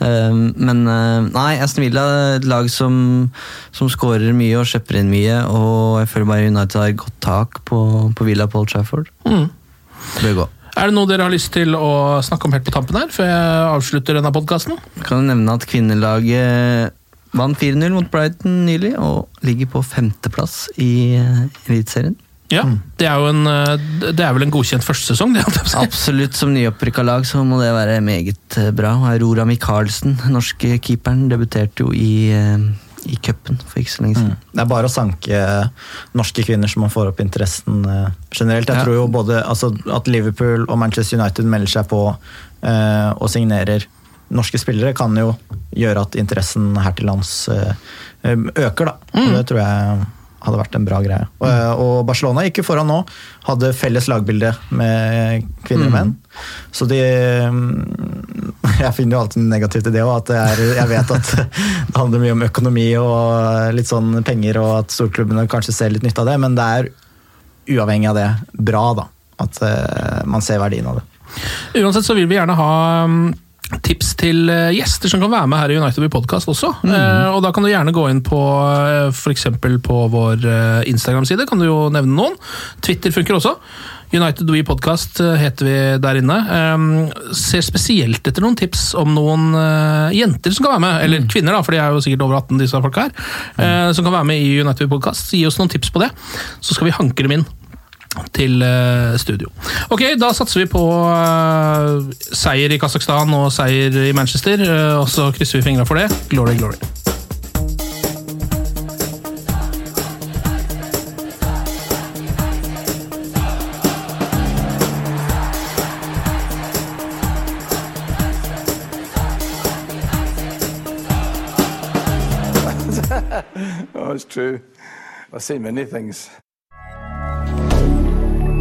Men eh, nei, Aston Villa er et lag som, som skårer mye og kjøper inn mye. Og jeg føler bare United har godt tak på, på Villa Paul Trafford. Mm. Det bør gå. Er det noe dere har lyst til å snakke om helt på tampen her, før jeg avslutter denne podkasten? Kan jo nevne at kvinnelaget vant 4-0 mot Brighton nylig, og ligger på femteplass i Eliteserien. Ja, det er jo en eh, Det er vel en godkjent førstesesong, det? Absolutt som nyopprykka lag så må det være meget eh, bra. Aurora Michaelsen, norske keeperen, debuterte jo i, eh, i cupen for ikke så lenge siden. Det er bare å sanke norske kvinner som man får opp interessen eh, generelt. Jeg Ja. tror jo både altså, at Liverpool og Manchester United melder seg på eh, og signerer norske spillere, kan jo gjøre at interessen her til lands eh, øker, da. Og det tror jeg hadde vært en bra greie. Og, eh, og Barcelona gikk jo foran nå. Hadde felles lagbilde med kvinner og menn. Så de mm, Jeg finner jo alltid negativt i det òg. Jeg vet at det handler mye om økonomi og litt sånn penger, og at storklubbene kanskje ser litt nytte av det, men det er uavhengig av det bra, da. At eh, man ser verdien av det. Uansett så vil vi gjerne ha tips til eh, gjester som kan være med her i United We Podcast også. Eh, og da kan du gjerne gå inn på uh, f.eks. på vår eh, Instagram-side, kan du jo nevne noen. Twitter funker også. United We Podcast eh, heter vi der inne. Um, ser spesielt etter noen tips om noen eh, jenter som kan være med, eller kvinner, da, for de er jo sikkert over 18, disse folka her, eh, som kan være med i United We Podcast. Gi oss noen tips på det, så skal vi hanke dem inn til eh, studio. Ok, da satser vi på eh, seier i Kasakhstan og seier i Manchester. Eh, og så krysser vi fingra for det. Glory, glory. oh, it's true. I've seen many things.